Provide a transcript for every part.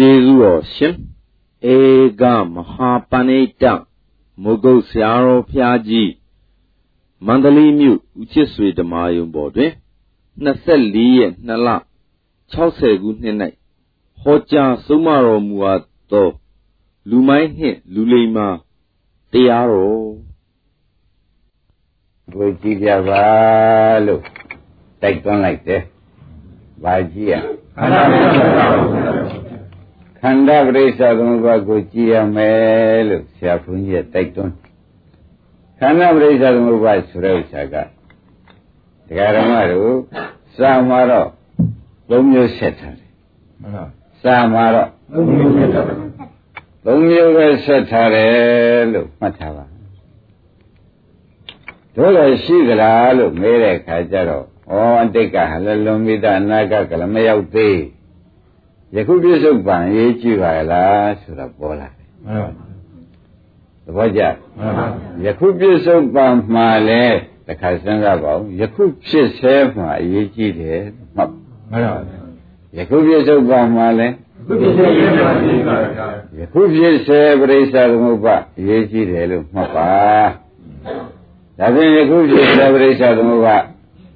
ကျေးဇူးတော်ရှင်ဧကမဟာပဏိတမုဂုတ်ဆရာတော်ဖျားကြီးမန္တလေးမြို့ဦးချစ်ဆွေဓမ္မယုံပေါ်တွင်24ရက်2လ60ခုနှစ်၌ဟောကြားဆုံးမတော်မူအပ်သောလူမိုင်းနှင့်လူလိမ္မာတရားတော်ဘုကြည့်ကြပါလို့တိုက်တွန်းလိုက်တယ်။ဘာကြည့်ရခန္ဓာ ခန္ဓာပရိစ္ဆာသမုပ္ပါကိုကြည့်ရမယ်လို့ဆရာဘုန်းကြီးကတိုက်တွန်းခန္ဓာပရိစ္ဆာသမုပ္ပါဆိုတဲ့ဥစ္စာကဒကာဓမ္မတို့စာမှာတော့သုံးမျိုးဆက်ထားတယ်မှန်ပါစာမှာတော့သုံးမျိုးဆက်ထားတယ်သုံးမျိုးပဲဆက်ထားတယ်လို့မှတ်ထားပါတို့လည်းရှိကြလားလို့မေးတဲ့အခါကျတော့ဩအတိတ်ကဟလလွန်မိတာအနာဂတ်ကလည်းမရောက်သေး ယခုပြစ္ဆုတ်ပံရေးကြည့်ပါလားဆိုတော့ပေါ်လာတယ်မှန်ပါသဘောကျမှန်ပါယခုပြစ္ဆုတ်ပံမှာလဲတခါစဉ်းစားပါဦးယခုဖြစ်ဆဲမှာအရေးကြီးတယ်မှတ်မှန်ပါယခုပြစ္ဆုတ်ပံမှာလဲယခုဖြစ်ဆဲပရိစ္ဆာသမုပ္ပါအရေးကြီးတယ်လို့မှတ်ပါဒါဖြင့်ယခုဖြစ်ဆဲပရိစ္ဆာသမုပ္ပါ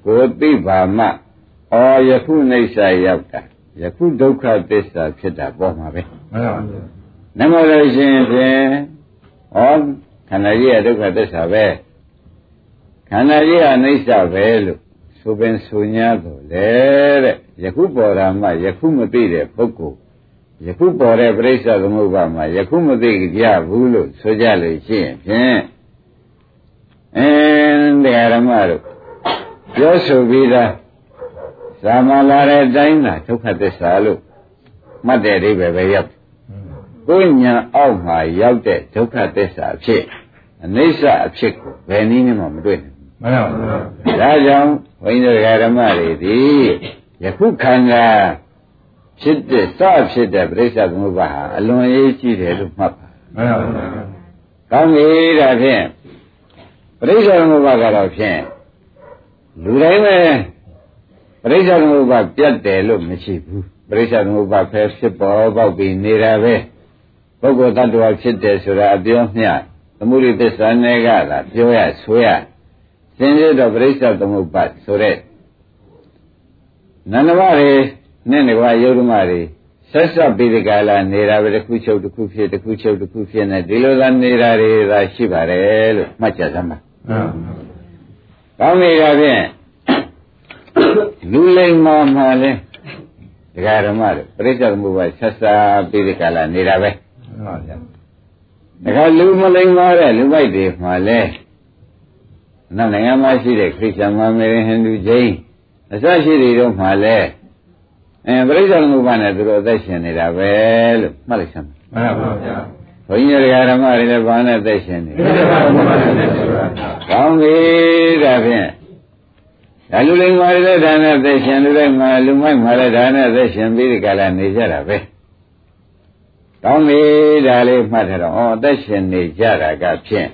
ကိုသိပါမှအော်ယခုနှိစ္စရောက်တာ ယခုဒုက္ခသစ္စာဖြစ်တာပေါ်မှာပဲမှန်ပါဗျာနမလို့ရှိရင်ဖြင့်ဩခန္ဓာကြီးကဒုက္ခသစ္စာပဲခန္ဓာကြီးကအနိစ္စပဲလို့ဆိုပင်ဆို냐တော့လေတဲ့ယခုပေါ်တာမှယခုမသိတဲ့ပုဂ္ဂိုလ်ယခုပေါ်တဲ့ပြိဿသမုပ္ပါမှာယခုမသိကြဘူးလို့ဆိုကြလို့ရှိရင်ဖြင့်အင်းတရားဓမ္မတို့ပြောဆိုပြီးသား ဇာမလာတဲ့အတိုင်းသာဒုက္ခသစ္စာလို့မှတ်တဲ့အိဗယ်ပဲရောက်ကိုညာအောက်မှာရောက်တဲ့ဒုက္ခသစ္စာအဖြစ်အနိစ္စအဖြစ်ကိုဘယ်နည်းမှမတွေ့နိုင်ဘူးမှန်ပါဘူးဒါကြောင့်ဘုန်းကြီးတို့ဓမ္မတွေဒီယခုခန္ဓာဖြစ်တဲ့စဖြစ်တဲ့ပြိဿသမုပ္ပါဟာအလွန်ရေးကြည့်တယ်လို့မှတ်ပါမှန်ပါဘူးကောင်းပြီဒါဖြင့်ပြိဿသမုပ္ပါကတော့ဖြင့်လူတိုင်းပဲ ပရိစ္ဆေသမုပ္ပါပြတ်တယ်လို့မရှိဘူးပရိစ္ဆေသမုပ္ပါဖဲဖြစ်ပေါ်ပေါက်ပြီးနေတာပဲပုဂ္ဂိုလ်တ attva ဖြစ်တယ်ဆိုတာအပြောမျှသမုဒိသစ္စာနဲ့ကသာပြောရဆိုရသင်ရတော့ပရိစ္ဆေသမုပ္ပါဆိုတဲ့နန္ဒမတွေနဲ့နေပါယုဒ္ဓမတွေဆက်ဆက်ပြီးဒီကလာနေတာပဲတစ်ခုချုပ်တစ်ခုဖြစ်တစ်ခုချုပ်တစ်ခုဖြစ်နေဒီလိုသာနေတာတွေသာရှိပါတယ်လို့မှတ်ကြသမှာကောင်းနေတာဖြင့် လူလိမ္မာမှလည်းဒကာဓမ္မတို့ပြိဿသမုပ္ပါဆက်စားပြီးဒီကလာနေတာပဲဟုတ်ပါဗျာဒကာလူမလိမ္မာတဲ့လူပိုက်တွေမှလည်းနောက်နိုင်ငံမှာရှိတဲ့ခရစ်ယာန်မမေရင်ဟိန္ဒူဂျိန်းအစရှိတွေတော့မှလည်းအဲပြိဿသမုပ္ပါနဲ့သူတို့အသက်ရှင်နေတာပဲလို့မှတ်လိုက်စမ်းမှန်ပါဗျာဘုန်းကြီးတရားဓမ္မတွေလည်းဘာနဲ့သက်ရှင်နေလဲ။ကောင်းပြီဒါဖြင့် ဒါလူလိမ္မာတွေလည်းဒါနဲ့သက်ရှင်လူလိုက်မှာလူမိုက်မှာလည်းဒါနဲ့သက်ရှင်ပြီးဒီကလာနေကြတာပဲ။ကောင်းပြီဒါလေးမှတ်ထားတော့ဩသက်ရှင်နေကြတာကဖြင့်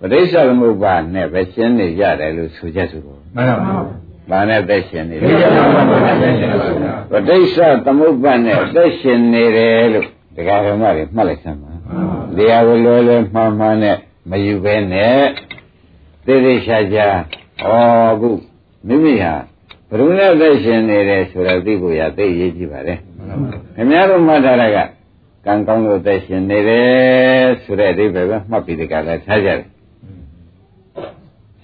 ပဋိစ္စသမုပ္ပါနဲ့ပဲရှင်းနေကြတယ်လို့ဆိုကြစို့။မှန်ပါပါ။ဘာနဲ့သက်ရှင်နေလဲ။ပဋိစ္စသမုပ္ပါနဲ့သက်ရှင်နေတယ်လို့ဒကာဓမ္မတွေမှတ်လိုက်စမ်းပါတရားကိုလွယ်လွယ်မှန်မှန်နဲ့မယူဘဲနဲ့သိသိရှာရှာဩခု မိမိဟာဘုရုံနဲ့သက်ရှင်နေတယ်ဆိုတော့သိဖို့ရသိရေးကြည့်ပါလေခင်ဗျားတို့မှတ်ထားတာကကံကောင်းလို့သက်ရှင်နေတယ်ဆိုတဲ့အဓိပ္ပာယ်ပဲမှတ်ပြီးဒီကလည်းထားကြတယ်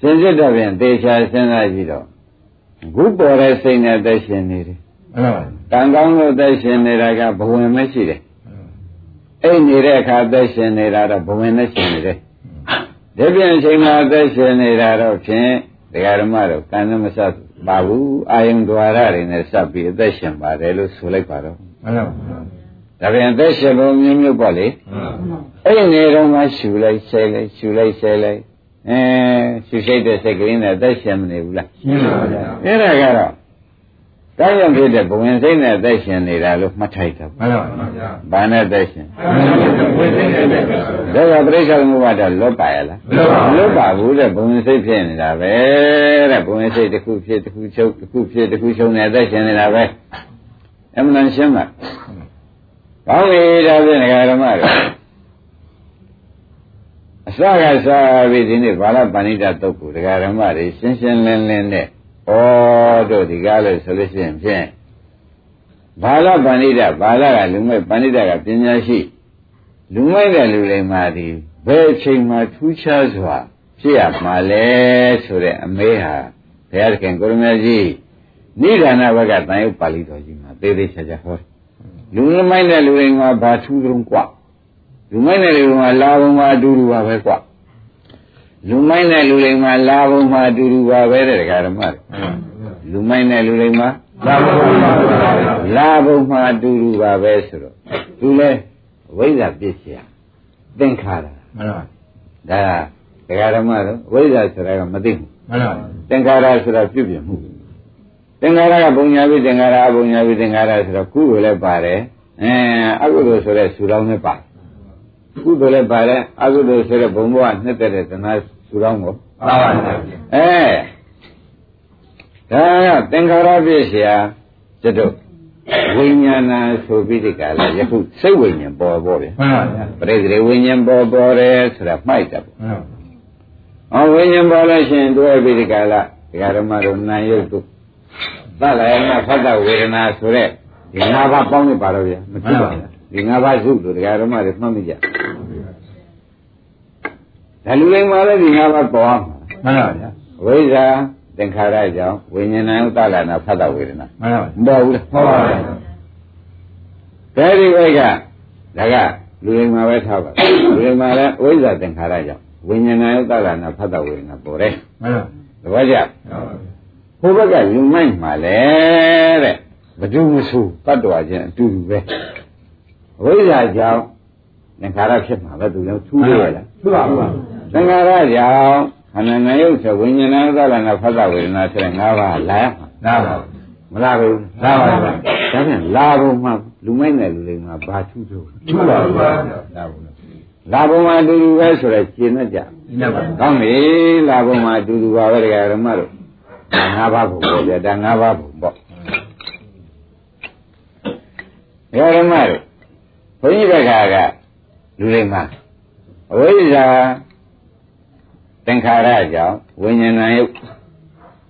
စင်စစ်တော့ပြန်သေချာစဉ်းစားကြည့်တော့ခုပေါ်တဲ့စိတ်နဲ့သက်ရှင်နေတယ်မှန်ပါဘူးကံကောင်းလို့သက်ရှင်နေတာကဘဝင်မရှိတယ်အိတ်နေတဲ့အခါသက်ရှင်နေတာတော့ဘဝင်နဲ့ရှင်နေတယ်ဒီပြန်အချိန်မှာသက်ရှင်နေတာတော့ဖြင့် ဒကာဓမ္မတို့ကံမစပါဘူးအာယုံ द्वार တွေနဲ့စပ်ပြီးအသက်ရှင်ပါတယ်လို့ဆိုလိုက်ပါတော့မှန်ပါဘူးဒါပြန်အသက်ရှင်ပုံမျိုးမျိုးပေါ့လေအဲ့ဒီနေတော့မှရှူလိုက်ဆဲလိုက်ရှူလိုက်ဆဲလိုက်အဲရှူရှိတဲ့စိတ်ကလေးနဲ့အသက်ရှင်မနေဘူးလားရှင်းပါဗျာအဲ့ဒါကတော့ တောင်းရဖြစ်တဲ့ဘဝင်စိတ်နဲ့သက်ရှင်နေတာလို့မှတ်ထိုက်တာမှန်ပါဗျာဘာနဲ့သက်ရှင်ဒါကပြိဿသမုပ္ပါဒလွတ်ပါရလားမလွတ်ပါဘူးတဲ့ဘဝင်စိတ်ဖြစ်နေတာပဲတဲ့ဘဝင်စိတ်တစ်ခုဖြစ်တစ်ခုချုပ်တစ်ခုဖြစ်တစ်ခုချုပ်နေသက်ရှင်နေတာပဲအမှန်ရှင်းပါကောင်းပြီဒါဖြင့်ဒကာဓမ္မတွေအစကစားပြီးဒီနေ့ဘာလပဏိတတုတ်ကိုဒကာဓမ္မတွေရှင်းရှင်းလင်းလင်းနဲ့ ဩတို့ဒီကားလို့ဆိုလို့ရှိရင်ဖြင့်ဘာလပဏိတဘာလကလူမဲ့ပဏိတကပညာရှိလူမဲ့တဲ့လူတွေမှာဒီဘယ်အချိန်မှထူးခြားစွာဖြစ်ရမှာလဲဆိုတဲ့အမေးဟာဘုရားသခင်ကိုရမကြီးနိဒာနဘက်ကတန်ရုပ်ပါဠိတော်ကြီးမှာသေးသေးချာချာဟောလူမိုက်တဲ့လူတွေမှာဘာထူးတုံးกว่าလူမိုက်တဲ့လူတွေမှာလာဘုံမှာအတူတူပါပဲกว่า လူမိုက်တဲ့လူတွေမှာလာဘုံမှာအတူတူပါပဲတဲ့ဒကာဓမ္မတွေလူမိုက်တဲ့လူတွေမှာလာဘုံမှာလာဘုံမှာအတူတူပါပဲဆိုတော့သူလဲဝိဇ္ဇာပြည့်စရာသင်္ခါရမှန်ပါဒါဒကာဓမ္မတို့ဝိဇ္ဇာဆိုတာကမသိဘူးမှန်ပါသင်္ခါရဆိုတာပြုပြင်မှုသင်္ခါရကဘုံညာပြီးသင်္ခါရအဘုံညာပြီးသင်္ခါရဆိုတော့ကုသိုလ်လည်းပါတယ်အဲအကုသိုလ်ဆိုတဲ့ဆူတောင်းလည်းပါကုသိုလ်လည်းပါတယ်အကုသိုလ်ဆိုတဲ့ဘုံဘဝနှစ်သက်တဲ့သနာ သူတော်ကိုမှန်ပါဗျာအဲဒါကသင်္ခါရပြည့်စရာတတို့ဝိညာဏဆိုပြီးဒီကလာယခုစိတ်ဝိညာဉ်ပေါ်ပေါ်တယ်မှန်ပါဗျာပရိသေဝိညာဉ်ပေါ်ပေါ်တယ်ဆိုတာမှိုက်တယ်ပေါ့မှန်ပါအော်ဝိညာဉ်ပေါ်လို့ရှိရင်တွဲပြီးဒီကလာဒီကဓမ္မတို့နာယုတ်တို့သလယနာဖတ်တာဝေဒနာဆိုတဲ့ဒီ၅ပါးပေါင်းနေပါတော့ဗျာမကြည့်ပါဘူးဒီ၅ပါးစုလို့ဒီကဓမ္မတွေမှတ်မိကြ ဒါလူတိုင်းမှာလည်းဒီငါးပါးပေါ်မှာမှန်ပါဗျာဝိဇ္ဇာသင်္ခါရကြောင့်ဝိညာဏဥတ္တလနာဖတ်တဝေဒနာမှန်ပါဘူးမဟုတ်ဘူးလားမှန်ပါဘူးအဲဒီဘက်ကဒါကလူတွေမှာပဲထားပါလူတွေမှာလည်းဝိဇ္ဇာသင်္ခါရကြောင့်ဝိညာဏဥတ္တလနာဖတ်တဝေဒနာပေါ်တယ်မှန်ပါသဘောကျဟိုဘက်ကလူမိုက်မှာလေတဲ့ဘဒုမဆူတတ္တဝါချင်းအတူတူပဲဝိဇ္ဇာကြောင့်သင်္ခါရဖြစ်မှာပဲသူလည်းထူးရလားထူးပါဘူး သင်္ခါရကြောင့်ခန္ဓာငါယုတ်ဆိုဝိညာဏသလနာဖတ်တာဝေဒနာဆိုတဲ့၅ပါးလာရမှာလာပါမလာဘူးလာပါဘူးဒါပြန်လာဖို့မှလူမိုက်တဲ့လူတွေမှာဘာထူးထူးထူးပါဘူးလာဘူးလာဘုံမှာအတူတူပဲဆိုတော့ရှင်းတတ်ကြကောင်းပြီလာဘုံမှာအတူတူပါပဲတရားဓမ္မတို့ငါးပါးဘုံပေါ့ဗျာဒါငါးပါးဘုံပေါ့တရားဓမ္မတို့ဘုန်းကြီးဘက်ကကလူတွေမှာအဝိဇ္ဇာ သင်္ခါရကြောင့်ဝိညာဏယုတ်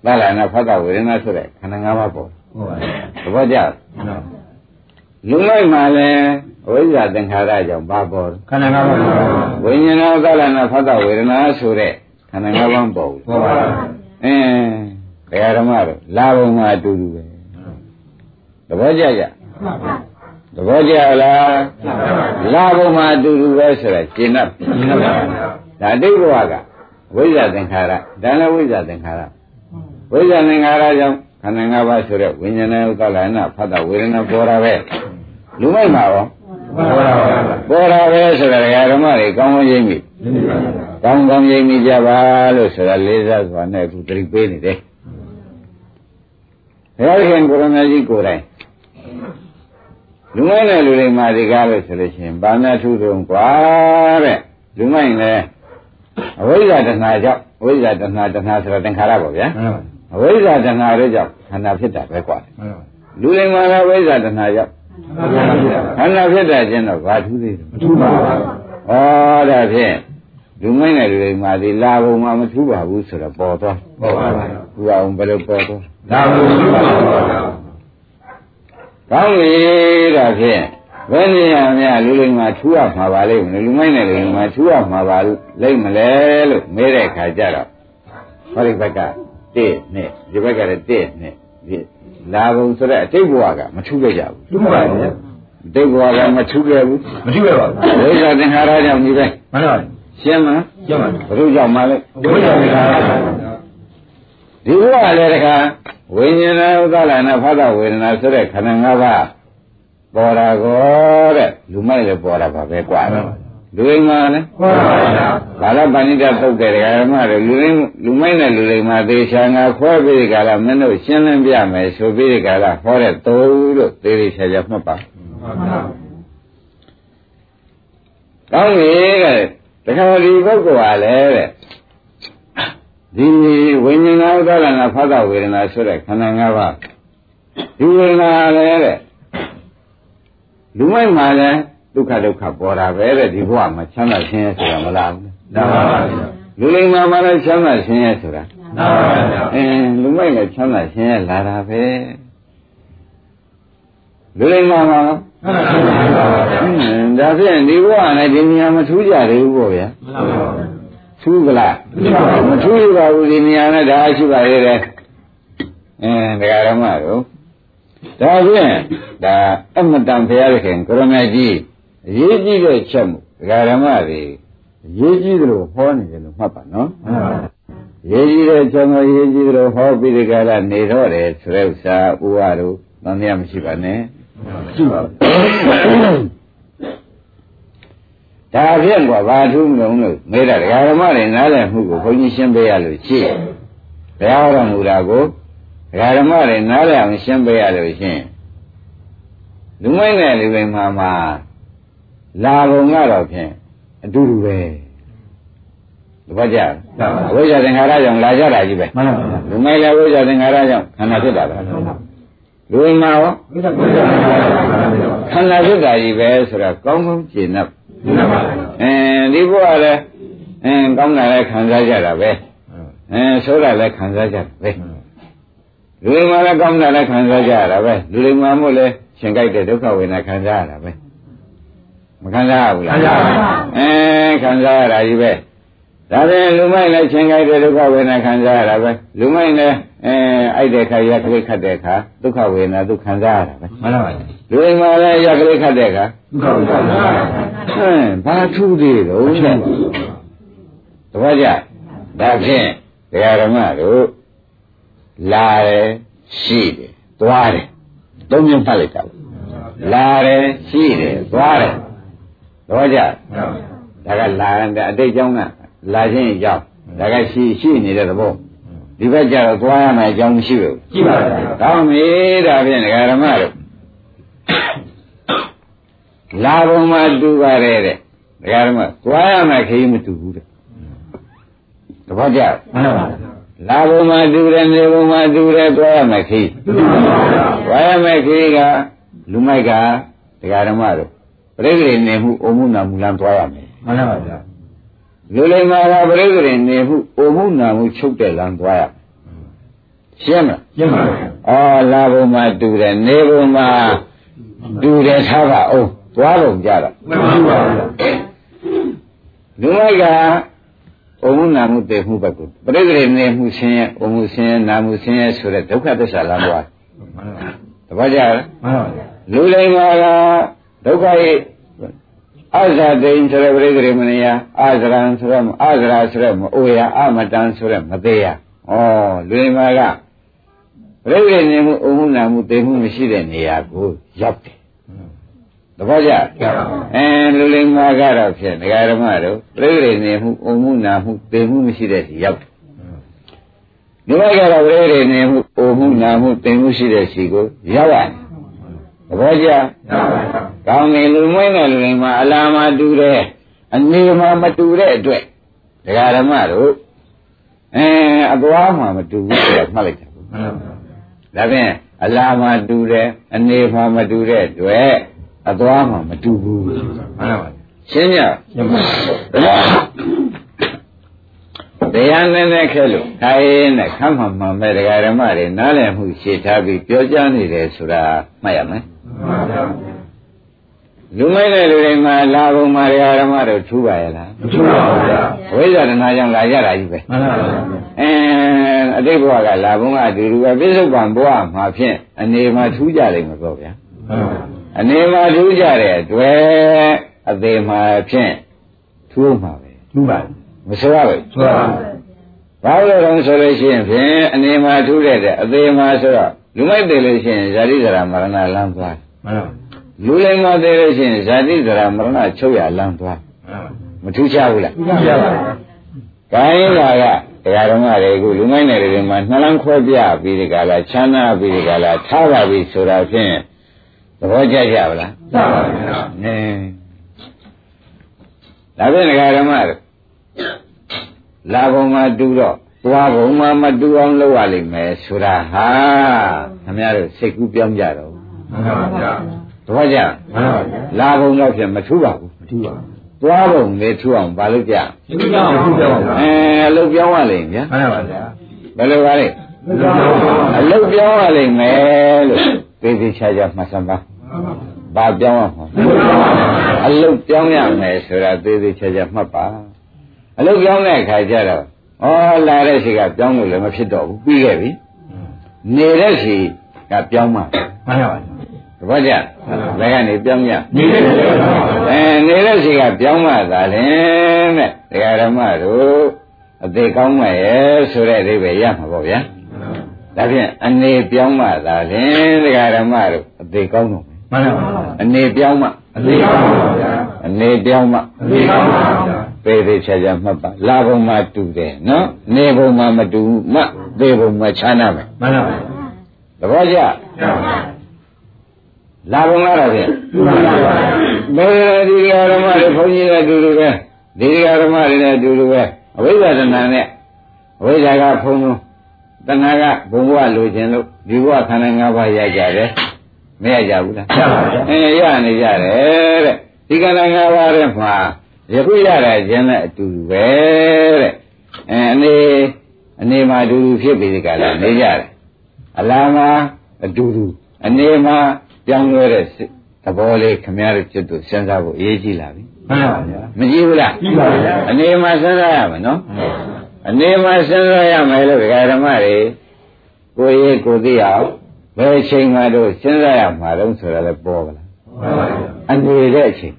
သလနာဖတ်တာဝေဒနာဆိုတဲ့ခန္ဓာ၅ပါးပေါ်ဟုတ်ပါဘူးသဘောကျလူလိုက်မှလည်းအဝိဇ္ဇာသင်္ခါရကြောင့်ဘာပေါ်ခန္ဓာ၅ပါးပေါ်ဝိညာဏသလနာဖတ်တာဝေဒနာဆိုတဲ့ခန္ဓာ၅ပါးပေါ်ဘူးဟုတ်ပါဘူးအင်းဘယ်ဓမ္မတော့လာဘုံမှာအတူတူပဲသဘောကျကြသဘောကျလားလာဘုံမှာအတူတူပဲဆိုတာရှင်းတတ်ဒါအတိတ်ဘဝက ဝိဇ္ဇာသင်္ခါရဒါလည်းဝိဇ္ဇာသင်္ခါရဝိဇ္ဇာသင်္ခါရကြောင့်ခန္ဓာ၅ပါးဆိုတဲ့ဝိညာဏဥဒ္ဒလနာဖတ်တာဝေဒနာပေါ်တာပဲလူမိုက်မှာရောပေါ်တာပဲဆိုတာဓမ္မတွေကောင်းကောင်းရိပ်မိကောင်းကောင်းရိပ်မိကြပါလို့ဆိုတာလေးစားစွာနဲ့အခုတတိပေးနေတယ်ဘုရားရှင်ကိုရမကြီးကိုယ်တိုင်လူမိုက်တဲ့လူတွေမှာဒီကားလို့ဆိုလို့ရှိရင်ဘာနဲ့ထူးထုံกว่าတဲ့လူမိုက်လည်း အဝိဇ္ဇာတဏှာကြောင့်အဝိဇ္ဇာတဏှာတဏှာဆိုတာသင်္ခါရပေါ့ဗျာအဝိဇ္ဇာတဏှာတွေကြောင့်ခန္ဓာဖြစ်တာပဲကွာလူတွေမှာလည်းအဝိဇ္ဇာတဏှာကြောင့်ခန္ဓာဖြစ်တာချင်းတော့ဘာထူးသေးလဲမထူးပါဘူးဩဒါဖြင့်လူမိုင်းတဲ့လူတွေမှာဒီလာဘုံမှာမထူးပါဘူးဆိုတော့ပေါ်သွားပေါ်ပါဘူးဘုရားအောင်ဘယ်လိုပေါ်သွားလာဘုံထူးပါဘူးကောင်းပြီဒါဖြင့် ဘယ်နေရာများလူလိမ္မာထူရမှာပါလိမ့်မယ်လူမိုက်နဲ့လူလိမ္မာထူရမှာပါလိမ့်မလဲလို့မေးတဲ့ခါကျတော့ဟောဒီဘက်က1နဲ့ဒီဘက်ကလည်း1နဲ့ဒီလာဘုံဆိုတဲ့အတိတ်ဘဝကမထူခဲ့ကြဘူးထူပါဘူးအတိတ်ဘဝကမထူခဲ့ဘူးမထူခဲ့ပါဘူးဝိဇ္ဇာသင်္ခါရကြောင့်ဒီပဲမှန်ပါဘူးရှင်းမလားရှင်းပါပြီဘုရားကြောင့်မလဲဝိဇ္ဇာသင်္ခါရဒီဘဝလည်းတခါဝိညာဏဥဒ္ဒလနာဖသဝေဒနာဆိုတဲ့ခန္ဓာ၅ပါး ပေါ်တာကောတဲ့လူမိုက်လည်းပေါ်တာပါပဲကွာလူအိမ်မှာလည်းပေါ်ပါဗျာဘာလပဏိတသုတ်တယ်ဓမ္မတွေလူရင်းလူမိုက်နဲ့လူအိမ်မှာသေချာငါခွဲပြီးကြလားမင်းတို့ရှင်းလင်းပြမယ်ဆိုပြီးကြလားဟောတဲ့သုံးလို့သေသေးချာချာမှတ်ပါကောင်းပြီတဲ့တခါဒီပုဂ္ဂိုလ်ဟာလည်းတဲ့ဒီဝိညာဏဥဒ္ဒလနာဖသဝေဒနာဆိုတဲ့ခန္ဓာ၅ပါးဒီဝေဒနာလည်းတဲ့ လူမိုက်မှာလည်းဒုက္ခဒုက္ခပေါ်တာပဲတဲ့ဒီဘဝမှာချမ်းသာခြင်းရဲ့ဆိုတာမလားဘူးနာပါပါဗျာလူလိမ္မာမှာလည်းချမ်းသာခြင်းရဲ့ဆိုတာနာပါပါဗျာအင်းလူမိုက်လည်းချမ်းသာခြင်းရဲ့လာတာပဲလူလိမ္မာမှာနာပါပါဗျာအင်းဒါဖြင့်ဒီဘဝနဲ့ဒီနေရာမထူးကြသေးဘူးပေါ့ဗျာနာပါပါထူးကလားမထူးပါဘူးဒီနေရာနဲ့ဒါရှိပါသေးတယ်အင်းဒကာရမတို့ ဒါဖြင့်ဒါအမတန်ဘုရားခင်ကရမကြီးအရေးကြီးတဲ့ချက်မှုဒကာရမတွေအရေးကြီးတယ်လို့ဟောနေတယ်လို့မှတ်ပါနော်နာပါပါရေးကြီးတဲ့ချက်မှုရေးကြီးတယ်လို့ဟောပြီးဒီကရနေတော့တယ်ဆိုတဲ့ဥစ္စာဥဝါတို့သံဃာမရှိပါနဲ့ရှိပါဒါဖြင့်ကွာဘာထူးမလုံးလို့မေးတာဒကာရမတွေနားလည်မှုကိုဘုန်းကြီးရှင်းပေးရလို့ရှိရင်ဘုရားဟောတော်မူတာကို ဒကာရမတွေနားလည်အောင်ရှင်းပေးရလို့ရှိရင်လူမိုက်နဲ့လူပိန်မှာမှာလာပုံကတော့ဖြင့်အတူတူပဲတပတ်ကြအဝိဇ္ဇာသင်္ခါရကြောင့်လာကြတာကြီးပဲမှန်ပါဗျာလူမိုက်လည်းအဝိဇ္ဇာသင်္ခါရကြောင့်ခန္ဓာဖြစ်တာပဲလူပိန်မှာရောဘုရားဘုရားနာပါဗျာခန္ဓာဖြစ်တာကြီးပဲဆိုတော့ကောင်းကောင်းကျင့်납နာပါဗျာအဲဒီဘုရားလည်းအင်းကောင်းတာလည်းခံစားကြတာပဲအင်းဆိုးတာလည်းခံစားကြတာပဲ လူတွေမှာလည်းကောင်းတာလည်းခံစားကြရတာပဲလူတွေမှာမို့လဲရှင်ကြိုက်တဲ့ဒုက္ခဝေဒနာခံစားရတာပဲမခံစားရဘူးလားခံစားရပါဘူးအင်းခံစားရတာကြီးပဲဒါပြန်လူမိုက်လည်းရှင်ကြိုက်တဲ့ဒုက္ခဝေဒနာခံစားရတာပဲလူမိုက်လည်းအဲအိုက်တဲ့ခါရက်ကလေးခတ်တဲ့ခါဒုက္ခဝေဒနာသူခံစားရတာပဲမှန်ပါဗျာလူတွေမှာလည်းရက်ကလေးခတ်တဲ့ခါဒုက္ခဝိသနာဟမ်ဘာထူးသေးတော့တဲ့တပည့်ကြဒါဖြင့်တရားဓမ္မတို့ လာတယ်ရှိတယ်သွားတယ်သုံးမျိုးဖတ်လိုက်တာပေါ့လာတယ်ရှိတယ်သွားတယ်တပည့်ကြဒါကလာတယ်အတိတ်ကြောင်းကလာခြင်းအကြောင်းဒါကရှိရှိနေတဲ့သဘောဒီဘက်ကျတော့သွားရမယ်အကြောင်းမရှိဘူးကြည့်ပါဗျာကောင်းပြီဒါဖြင့်ဒကာဓမ္မတို့လာဘုံမှာတူပါတယ်တဲ့ဒကာဓမ္မသွားရမယ်ခရီးမတူဘူးတဲ့တပတ်ကြမှန်ပါဗျာ လာဘုံမှာတူတယ်နေဘုံမှာတူတယ်သွားရမယ်ခရီးဒုက္ခဝိသနာသွားရမယ်ခရီးကလူမိုက်ကဒကာဓမ္မတို့ပြိဿရိနေမှုအုံမှုနာမှုလမ်းသွားရမယ်မှန်ပါဗျာလူလိမ္မာကပြိဿရိနေမှုအုံမှုနာမှုချုပ်တဲ့လမ်းသွားရမယ်ရှင်းမလားကျင့်ပါဗျာအော်လာဘုံမှာတူတယ်နေဘုံမှာတူတယ်ထားပါအောင်သွားပုံကြတာမှန်ပါဗျာလူမိုက်က ဩမှုနာမှုတေမှုဘက်ကိုပြိဿရေနေမှုဆင်းရဲဩမှုဆင်းရဲနာမှုဆင်းရဲဆိုတဲ့ဒုက္ခသစ္စာလမ်းသွားမှန်ပါတပတ်ကြလားမှန်ပါဗျာလူလိမ္မာကဒုက္ခရဲ့အဇာတိန်ဆိုတဲ့ပြိဿရေမနေယအာဇရံဆိုတဲ့အာဇရာဆိုတဲ့မအိုရအမတန်ဆိုတဲ့မသေးရဩလူလိမ္မာကပြိဿရေနေမှုဩမှုနာမှုတေမှုမရှိတဲ့နေရာကိုရောက်တယ် တပတ်ကြကျပါအဲလူလိမ္မာကတော့ဖြင့်ဒကာဓမ္မတို့ပြိဋိနေမှုအုံမှုနာမှုသိမှုမရှိတဲ့စီရောက်တယ်။ဒီဘက်ကတော့ပြိဋိနေမှုအုံမှုနာမှုသိမှုရှိတဲ့စီကိုရောက်ရတယ်။သဘောကျကျပါဗျာ။ကောင်းပြီလူမွေးတဲ့လူလိမ္မာအလာမတူတဲ့အနေမှာမတူတဲ့အတွက်ဒကာဓမ္မတို့အဲအသွားမှာမတူဘူးဆိုတာမှတ်လိုက်တာ။မှန်ပါဗျာဒါဖြင့်အလာမှာတူတယ်အနေမှာမတူတဲ့အတွက် အသွားမှာမတူဘူးမှန်ပါဗျာရှင်းကြကျင့်ပါဗျာတရားနဲ့နဲ့ခဲလို့ခိုင်းနဲ့ခမ်းမှန်မှန်ပဲတရားဓမ္မတွေနားလည်မှုရှေ့ထားပြီးပြောကြားနေတယ်ဆိုတာမှတ်ရမယ်မှန်ပါဗျာလူမိုက်တဲ့လူတွေမှာလာကုန်မှာတရားဓမ္မတို့ထူပါရဲ့လားမထူပါဘူးဗျာဝိဇ္ဇာတနာကြောင့်လာကြတာကြီးပဲမှန်ပါဗျာအဲအတိတ်ဘဝကလာကုန်ကအတူတူပဲပြစ္ဆုတ်ပံဘဝမှာဖြင့်အနေမှာထူးကြလိမ့်မယ်ပေါ့ဗျာမှန်ပါဗျာ အနေမှာထူးကြတဲ့အတွက်အသေးမှာဖြင့်ထူးမှာပဲထူပါမဆိုရဘူးထူပါဘာလို့လဲဆိုလို့ရှိရင်ဖြင့်အနေမှာထူးတဲ့တဲ့အသေးမှာဆိုတော့လူမိုက်တယ်လို့ရှိရင်ဇာတိဇရာမရဏလမ်းသွားမှန်ပါလူလိမ္မာတယ်လို့ရှိရင်ဇာတိဇရာမရဏချုပ်ရလမ်းသွားမှန်ပါမထူးချဘူးလားထူပါဗျာကိုင်းလာကတရားတော်မတွေအခုလူမိုက်နယ်တွေမှာနှလန်းခွဲပြပြီးဒီကလာချမ်းသာပြီးဒီကလာထားပါပြီဆိုတာဖြင့်သ ဘောကျကြပါလားကျပါဗျာနင်းဒါဖြင့်တရားတော်မတွေလာဘုံမှာတူတော့သွားဘုံမှာမတူအောင်လုပ်ရလိမ့်မယ်ဆိုတာဟာခင်ဗျားတို့စိတ်ကူးပြောင်းကြတော့မှန်ပါဗျာဟဘောကြမှန်ပါဗျာလာဘုံတော့ဖြင့်မထူးပါဘူးမထူပါဘူးသွားဘုံလေးထူအောင်ဘာလို့ကြရှင်းပြအောင်ပြောပါအဲအလုတ်ပြောင်းရလိမ့်ဗျာမှန်ပါဗျာဘယ်လိုပါလဲမှန်ပါဗျာအလုတ်ပြောင်းရလိမ့်မယ်လို့သေသေးချာချာမှတ်စမ်းပါ ဘာပြောင်းရမှာအလုတ်ပြောင်းရမယ်ဆိုတာသေသေးချာချာမှတ်ပါအလုတ်ပြောင်းတဲ့အခါကျတော့ဩလာတဲ့စီကပြောင်းလို့လည်းမဖြစ်တော့ဘူးပြီးခဲ့ပြီနေတဲ့စီကပြောင်းမှမှန်ပါဗျာတပည့်ကြဘယ်ကနေပြောင်းရနေတဲ့ပါဗျာအဲနေတဲ့စီကပြောင်းမှသာလင်တဲ့တရားဓမ္မတို့အသေးကောင်းမှရဲ့ဆိုတဲ့အိဗယ်ရမှာပေါ့ဗျာဒါဖြင့်အနေပြောင်းမှသာလင်တရားဓမ္မတို့အသေးကောင်းတော့ မယ်မှန်ပါဗျာအနေပြောင်းမှအသေးကောင်းပါဗျာအနေပြောင်းမှအသေးကောင်းပါဗျာပေသေးချာချာမှတ်ပါလာဘုံမှာတူတယ်နော်နေဘုံမှာမတူမှသေဘုံမှာခြားနာမယ်မှန်ပါဗျာသဘောကျမှန်ပါလာဘုံလာတော့ဖြင့်မှန်ပါဗျာဘယ်ဒီဃာရမတွေဘုန်းကြီးလည်းအတူတူပဲဒီဃာရမတွေလည်းအတူတူပဲအဝိဇ္ဇာတဏ္ဍာနဲ့အဝိဇ္ဇာကဖုံးလုံးတဏှာကဘုံဘဝလိုချင်လို့ဒီဘဝခန္ဓာ၅ပါးရကြတယ် မရကြဘူးလားရပါဗျာအဲရနေကြတယ်တဲ့ဒီခန္ဓာ၅ပါးထဲမှာယခုရတာခြင်းနဲ့အတူတူပဲတဲ့အဲအနေအနေမှာအတူတူဖြစ်ပြီးဒီကလာနေကြတယ်အလားမှာအတူတူအနေမှာပြောင်းလဲတဲ့စိတ်သဘောလေးခမရတို့ဖြစ်သူစဉ်းစားဖို့အရေးကြီးလာပြီမှန်ပါဗျာမကြည့်ဘူးလားကြည့်ပါဗျာအနေမှာစဉ်းစားရမယ်နော်အနေမှာစဉ်းစားရမယ်လို့ဒကာဓမ္မတွေကိုယ်ရေးကိုယ်သိအောင် ဘယ်အချိန်မှတော့စဉ်းစားရမှာတော့ဆိုတာလည်းပေါ်ပါလားမှန်ပါဗျာအနေတဲ့အချိန်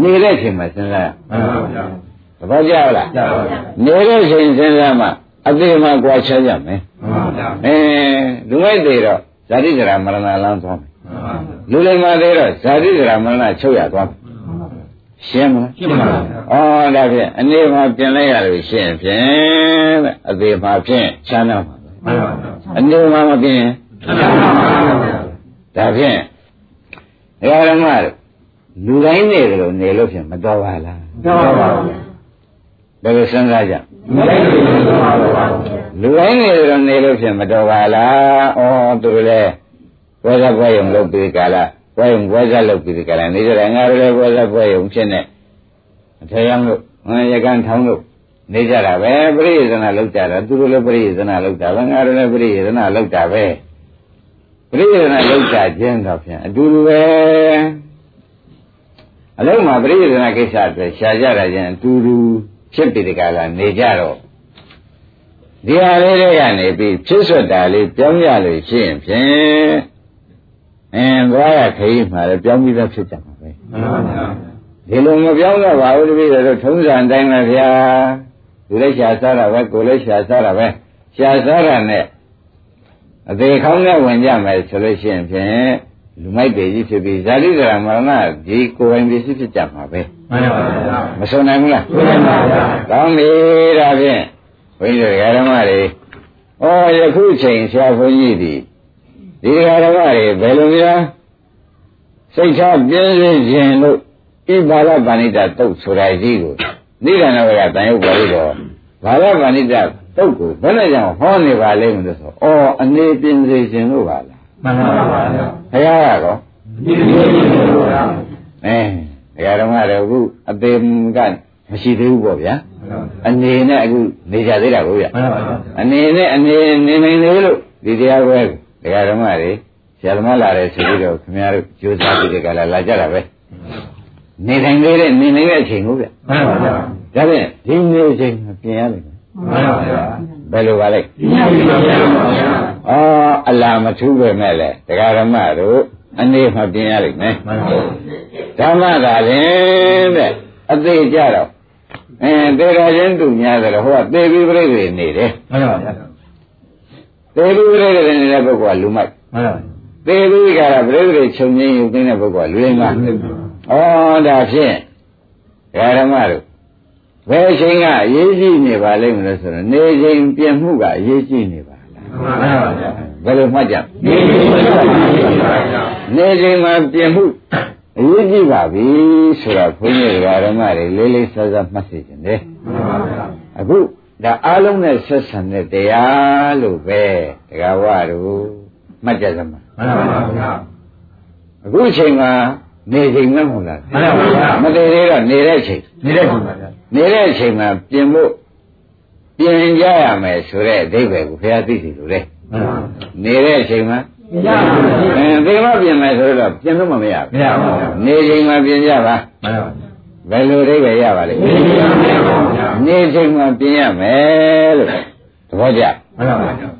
နေတဲ့အချိန်မှာစဉ်းစားရမှန်ပါဗျာသဘောကျလားကြပါဗျာနေတဲ့ချိန်စဉ်းစားမှအသေးမှကြွားချရမယ်မှန်ပါဗျာအဲလူမိုက်သေးတော့ဇာတိဇရာမရဏလမ်းသွားမယ်မှန်ပါဗျာလူလိမ္မာသေးတော့ဇာတိဇရာမရဏချုပ်ရသွားမယ်ရှင်းမလားရှင်းပါဗျာဩဒါဖြင့်အနေမှာပြင်လိုက်ရလို့ရှင်းဖြင့်တဲ့အသေးမှာဖြင့်ချမ်းသာမှာပဲမှန်ပါဗျာအနေမှာမပြင်ရင်မှန်ပါဗျာ ဒါဖြင့်ဒကာဓမ္မတို့လူတိုင်းနေတယ်လို့နေလို့ဖြင့်မတော်ပါလားမှန်ပါဗျာဘယ်လိုစဉ်းစားကြမလိုက်ဘူးမှန်ပါဗျာလူတိုင်းနေတယ်လို့နေလို့ဖြင့်မတော်ပါလားဩသူတို့လည်းဘွဲစားဘွဲယုံလုပ်ပြီးကြလားဘွဲယုံဘွဲစားလုပ်ပြီးကြလားနေကြတယ်ငါတို့လည်းဘွဲစားဘွဲယုံဖြစ်နေအထေရံလို့ငါရကန်ထောင်းလို့နေကြတာပဲပရိယေသနာလုပ်ကြတာသူတို့လည်းပရိယေသနာလုပ်တာပဲငါတို့လည်းပရိယေသနာလုပ်တာပဲပ ရိယေသနာလုပ်ကြခြင်းတော့ဖြင့်အတူတူပဲအလုံးမှာပရိယေသနာကိစ္စအတွက်ရှားကြတာချင်းအတူတူဖြစ်ပြီးဒီကလာနေကြတော့ဒီဟာလေးတွေကနေပြီးဖြစ်ဆွတ်တာလေးပြောင်းရလို့ရှိရင်ဖြင့်အင်းသွားရခရီးမှာလည်းပြောင်းပြီးသားဖြစ်ကြမှာပဲမှန်ပါဗျာဒီလိုမပြောင်းတော့ပါဘူးတပည့်တော်ထုံးစံတိုင်းပဲဗျာသူလည်းရှာစားတာပဲကိုယ်လည်းရှာစားတာပဲရှာစားတာနဲ့ အသေးခေါင်းနဲ့ဝင်ကြမယ်ဆိုလို့ရှိရင်ဖြင့်လူမိုက်တွေကြီးဖြစ်ပြီးဇာတိဇရာမရဏဒီကိုယ်ပိုင်ပစ္စည်းဖြစ်ကြမှာပဲမှန်ပါဗျာမဆုံးနိုင်ဘူးလားမှန်ပါဗျာကောင်းပြီဒါဖြင့်ဘုန်းကြီးတို့ဓမ္မတွေဩယခုချိန်ဆရာဘုန်းကြီးဒီဒီဓမ္မတွေဘယ်လိုများစိတ်ချပြင်းစင်ခြင်းလို့ဣဘာလပါဏိတတုတ်ဆိုတာကြီးကိုနိဒာနဝရတန်ရုပ်ပါလို့တော့ဘာလပါဏိတ တုတ်ကိုဘယ်နဲ့ကြောင့်ဟောနေပါလိမ့်မလို့ဆိုဩအနေပြင်းစေခြင်းလို့ပါလားမှန်ပါဗျာဘုရားကတော့ဒီလိုမျိုးပါဗျာအဲဓမ္မတွေအခုအသေးကမရှိသေးဘူးပေါ့ဗျာအနေနဲ့အခုနေကြသေးတာကိုဗျမှန်ပါဗျာအနေနဲ့အနေနေနိုင်သေးလို့ဒီတရားပွဲဒကာဓမ္မတွေဆရာသမားလာတယ်ဆိုပြီးတော့ခင်ဗျားတို့ကြိုးစားပြီးဒီကလာလာကြတာပဲနေနိုင်သေးတဲ့နေနိုင်တဲ့အချိန်ကိုဗျမှန်ပါဗျာဒါဖြင့်ဒီနေအချိန်မှာပြင်ရလိမ့်မယ် မှန်ပါဗျာဘယ်လိုပါလဲဒီလိုမျိုးပါဗျာအော်အလားမထူးပဲမဲ့လေဒကာဓမ္မတို့အနေမှာပြင်ရလိမ့်မယ်မှန်ပါဗျာဓမ္မသာလင်တဲ့အသေးကြတော့အဲသေတော်ချင်းတူများတယ်ဟိုကသေပြီးပြိဋိနေတယ်မှန်ပါဗျာသေပြီးပြိဋိနေတဲ့ပုဂ္ဂိုလ်ကလူမိုက်မှန်ပါသေပြီးကြတာပြိဋိချုပ်ငင်းယူနေတဲ့ပုဂ္ဂိုလ်ကလူရင်းကဩဒါဖြင့်ဓမ္မတို့ ဘယ်အချိန်ကအရေးကြီးနေပါလိမ့်မလို့ဆိုတော့နေချိန်ပြင်မှုကအရေးကြီးနေပါလားမှန်ပါဗျာဘယ်လိုမှတ်ကြဒီလိုမျိုးပါဗျာနေချိန်မှာပြင်မှုအရေးကြီးပါပြီဆိုတာဘုန်းကြီးဓမ္မတွေလေးလေးစားစားမှတ်စေခြင်းတယ်မှန်ပါဗျာအခုဒါအားလုံးနဲ့ဆက်ဆံတဲ့တရားလို့ပဲတရားဝတို့မှတ်ကြစမ်းပါမှန်ပါဗျာအအခုအချိန်မှာနေချိန်မဟုတ်လားမှန်ပါဗျာမတည်သေးတော့နေတဲ့ချိန်နေတဲ့ချိန်ပါဗျာ နေတဲ့အချိန်မှာပြင်ဖို့ပြင်ကြရမယ်ဆိုတဲ့အဓိပ္ပာယ်ကိုဘုရားသိစီလို့လေမှန်ပါနေတဲ့အချိန်မှာရပါဘူးအဲဒီမှာပြင်မယ်ဆိုတော့ပြင်လို့မမရမဘူးရပါဘူးနေချိန်မှာပြင်ကြပါမှန်ပါဘယ်လိုအဓိပ္ပာယ်ရပါလိမ့်မရပါဘူးဗျာနေချိန်မှာပြင်ရမယ်လို့သဘောကျမှန်ပါဗျာ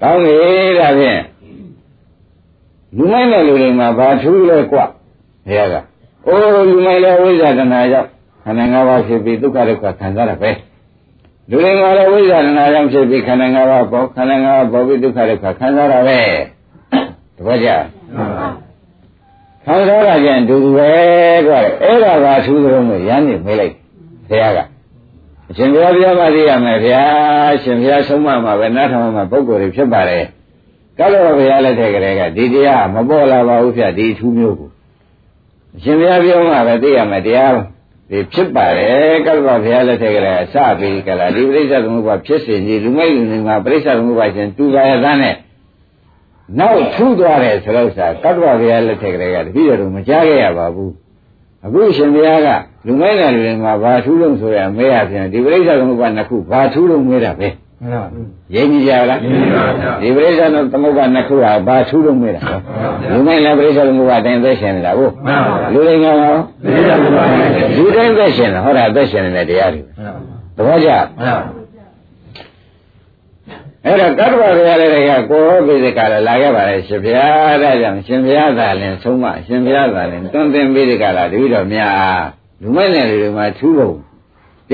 ကောင်းပြီဒါဖြင့်လူမိုက်တဲ့လူတွေမှာဘာထူးလဲကွဘုရားကအိုးလူမိုက်တဲ့ဝိဇ္ဇာတဏှာကြောင့် ခန္ဓာ၅ပါးဖြစ်ပြီးဒုက္ခဒုက္ခခံစားရပဲလူတွေမှာလည်းဝိဇ္ဇာတဏှာကြောင့်ဖြစ်ပြီးခန္ဓာ၅ပါးပေါ်ခန္ဓာ၅ပါးပေါ်ပြီးဒုက္ခဒုက္ခခံစားရပဲတပည့်ကြမှန်ပါခံစားရကြရင်ဒူဒူပဲကွာအဲ့ဒါကထူးသလုံးလို့ရမ်းနေမေးလိုက်ဘုရားကအရှင်ဘုရားပြပါသေးရမယ်ဗျာအရှင်ဘုရားဆုံးမမှာပဲနားထောင်မှာပုဂ္ဂိုလ်တွေဖြစ်ပါတယ်ကတ္တဝဘုရားလက်ထက်ကလေးကဒီတရားမပေါ်လာပါဘူးဗျဒီထူးမျိုးကိုအရှင်ဘုရားပြောမှပဲသိရမယ်တရား ဒီဖြစ်ပါတယ်ကတ္တဝဘုရားလက်ထက်ကလေးကစပြီးကြလားဒီပရိစ္ဆေသမုပ္ပါဖြစ်စဉ်ကြီးလူမိုက်လူငယ်မှာပရိစ္ဆေသမုပ္ပါရှင်တူပါရသန်းနဲ့နောက်ထူးသွားတယ်ဆိုတော့စာကတ္တဝဘုရားလက်ထက်ကလေးကတပည့်တော်မကြားခဲ့ရပါဘူးအခုရှင်ဘုရားကလူမိုက်တဲ့လူတွေမှာဘာထူးလို့ဆိုရမဲရပြန်ဒီပရိစ္ဆေသမုပ္ပါနှစ်ခုဘာထူးလို့မဲတာပဲမှန်ပါ ရင်းကြီးကြလားရင်းကြီးပါဗျာဒီပရိစ္ဆေသမုပ္ပါနှစ်ခုဟာဘာထူးလို့မဲတာလဲလူမိုက်လည်းပရိစ္ဆေသမုပ္ပါတိုင်းသက်ရှင်နေတာကိုမှန်ပါလူတွေငါရောမရပါဘူးလူတိုင်းသက်ရှင်တယ်ဟောတာသက်ရှင်နေတဲ့တရားတွေမှန်ပါသဘောကျမှန်ပါအဲ့တော့ကတ္တဝဘုရားလည်းကကိုရောပိစကလည်းလာခဲ့ပါလေရှင်ဘုရားဒါကြောင့်ရှင်ဘုရားသာလင်ဆုံးမရှင်ဘုရားသာလင်တွန်းသင်ပိစကလာတပည့်တော်များလူမိုက်တဲ့လူတွေမှာထူးဖို့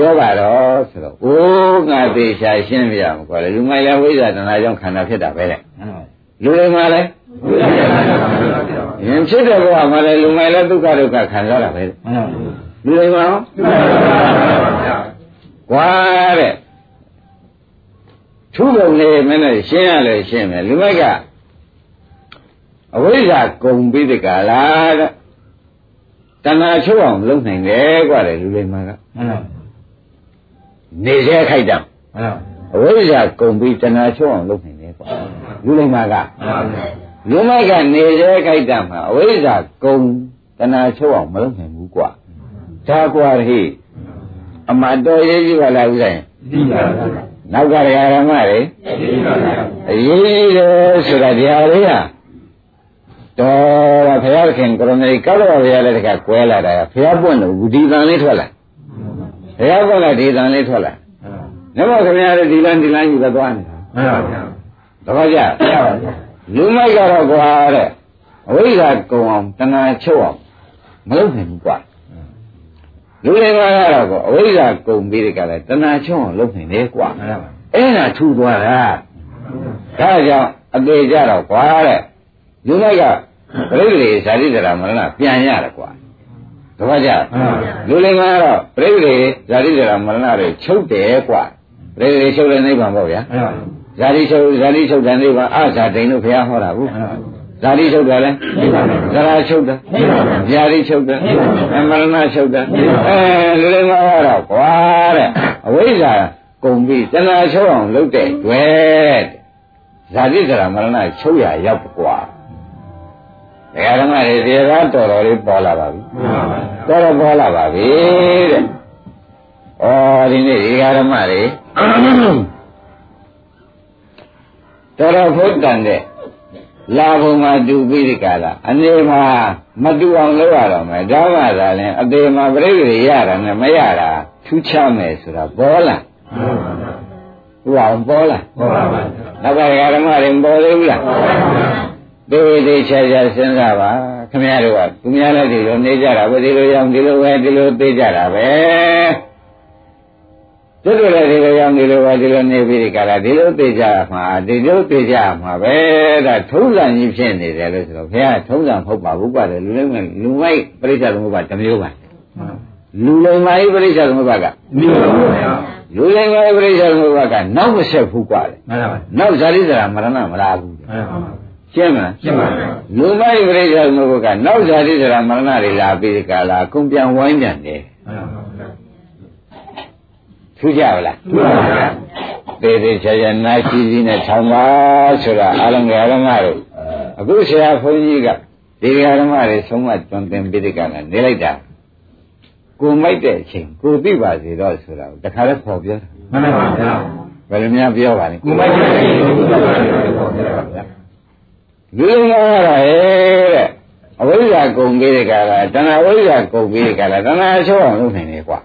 ပြောပါတော့ဆိုတော့အိုးငါသေချာရှင်းပြရမှာကွာလေလူမိုက်လည်းဝိဇ္ဇာတဏှာကြောင့်ခန္ဓာဖြစ်တာပဲလေ မှန်ပါ လူတွေမှာလည်းရင်ဖြစ်တဲ့ဘဝမှာလည်းလူမိုက်လည်းဒုက္ခဒုက္ခခံစားတာပဲလေ မှန်ပါ လူတွေမှာရောကွာတဲ့ထူးပုံလေးမင်းနဲ့ရှင်းရလို့ရှင်းမယ်လူမိုက်ကအဝိဇ္ဇာကုံပြီးတကလားတဲ့တဏှာချုပ်အောင်လုပ်နိုင်တယ်กว่าလေလူတွေမှာက မှန်ပါ နေစေခိုက်တာမှန်ပါဝိဇ္ဇာကုန်ပြီးတဏှာချုပ်အောင်လုပ်နေတယ်ကွာလူလိမ္မာကလူမိုက်ကနေစေခိုက်တာမှာအဝိဇ္ဇာကုန်တဏှာချုပ်အောင်မလုပ်နိုင်ဘူးကွာဒါကွာဟိအမှန်တော်ရေးကြည့်ပါလားဦးဆိုင်ပြီးပါပါနောက်ကတရားဓမ္မတွေအရေးတယ်ဆိုတာတရားလေးဟာတော်ဘုရားခင်ကရုဏာကြီးကောက်တော့ဘုရားလည်းတခါကွဲလာတာဘုရားပွင့်လို့ဒီတန်လေးထွက်လာ ဘုရားပွင့်လာဒီတန်လေးထွက်လာနမောခင်ဗျားတို့ဒီလန်းဒီလန်းကြီးပဲသွားနေတာမှန်ပါဗျာတပည့်ကြမှန်ပါဗျာလူမိုက်ကတော့ကွာတဲ့အဝိဇ္ဇာကုံအောင်တဏှာချုပ်အောင်မလုပ်နိုင်ဘူးကွာလူတွေကတော့ကွာအဝိဇ္ဇာကုံပြီးတဲ့ကလည်းတဏှာချုပ်အောင်လုပ်နိုင်တယ်ကွာမှန်ပါအဲ့ဒါထူသွားတာဒါကြောင့်အသေးကြတော့ကွာတဲ့လူမိုက်ကပြိဋ္ဌိဇာတိတရာမရဏပြန်ရတယ်ကွာ တပည့်ကြမှန်ပါဗျာလူတွေကတော့ပြိဋ္ဌိဇာတိတရာမရဏတွေချုပ်တယ်ကွာပြိဋ္ဌိချုပ်တဲ့နိဗ္ဗာန်ပေါ့ဗျာမှန်ပါဇာတိချုပ်ဇာတိချုပ်တဲ့နိဗ္ဗာန်အဇာတိန်လို့ဘုရားဟောတာဘူးမှန်ပါဇာတိချုပ်တယ်လဲဇရာချုပ်တယ်ဇာတိချုပ်တယ်အမရဏချုပ်တယ်အဲလူတွေကတော့ကွာတဲ့အဝိဇ္ဇာကုန်ပြီးတဏှာချုပ်အောင်လုပ်တဲ့တွေ့ဇာတိဇရာမရဏချုပ်ရရောက်ကွာ ဒကာဓမ္မတွေဒီကတော်တော်လေးပေါ်လာပါပြီမှန်ပါတော်တော်ပေါ်လာပါပြီတဲ့ဩဒီနေ့ဒီကဓမ္မတွေတော်တော်ဖုတ်တန်တဲ့လာဘုံမှာတူပြီးဒီကလာအနေမှာမတူအောင်လုပ်ရတော့မယ်ဒါမှသာလဲအသေးမှာပြိဋ္ဌိရတာနဲ့မရတာထူးခြားမယ်ဆိုတာပေါ်လာဟိုအောင်ပေါ်လာဟုတ်ပါပါနောက်ကဓမ္မတွေမပေါ်သေးဘူးလား သေးသေးချာချာစဉ်းစားပါခင်ဗျားတို့ကသူများလည်းဒီလိုနေကြတာပဲဒီလိုရောင်ဒီလိုပဲဒီလိုသိကြတာပဲတို့တို့လည်းဒီလိုရောင်ဒီလိုပဲဒီလိုနေပြီးဒီကလာဒီလိုသိကြမှာဒီလိုသိကြမှာပဲဒါထုံးစံကြီးဖြစ်နေတယ်လို့ဆိုတော့ဘုရားထုံးစံမဟုတ်ပါဘူးကွာလေလူလုံးမဲ့လူမိုက်ပြိဿသမုပ္ပါတစ်မျိုးပါလူလုံးမိုက်ပြိဿသမုပ္ပါကဒီပါဗျာလူလုံးမိုက်ပြိဿသမုပ္ပါကနောက်မဆက်ဘူးကွာလေမှန်ပါနောက်ဇာတိဇရာမရဏမလားဘူးမှန်ပါ ရှင်းမလားရှင်းပါဗျာလူမိုက်ပြိဿသမုပ္ပါကနောက်ဇာတိဇရာမရဏတွေလာပြီးဒီကလာအကုန်ပြန်ဝိုင်းပြန်တယ်မှန်ပါထူးကြပါလားမှန်ပါဗျာသေးသေးချာချာနာရှိရှိနဲ့ထောင်ပါဆိုတာအလုံးငယ်အလုံးငါတို့အခုဆရာဘုန်းကြီးကဒီဃာဓမ္မတွေဆုံးမတွင်တင်ပြီးဒီကလာနေလိုက်တာကိုမိုက်တဲ့အချိန်ကိုသိပါစေတော့ဆိုတာကိုတခါလဲပေါ်ပြောတာမှန်ပါဗျာဘယ်လိုများပြောပါလဲကိုမိုက်တဲ့ရှင်ကိုဘုရားတော်ဗျာ လူလုံးကားရတဲ့အဝိဇ္ဇာကုန်ပြီးဒီကလာတဏှာဝိဇ္ဇာကုန်ပြီးဒီကလာတဏှာချိုးအောင်လုပ်နိုင်တယ်ကွာ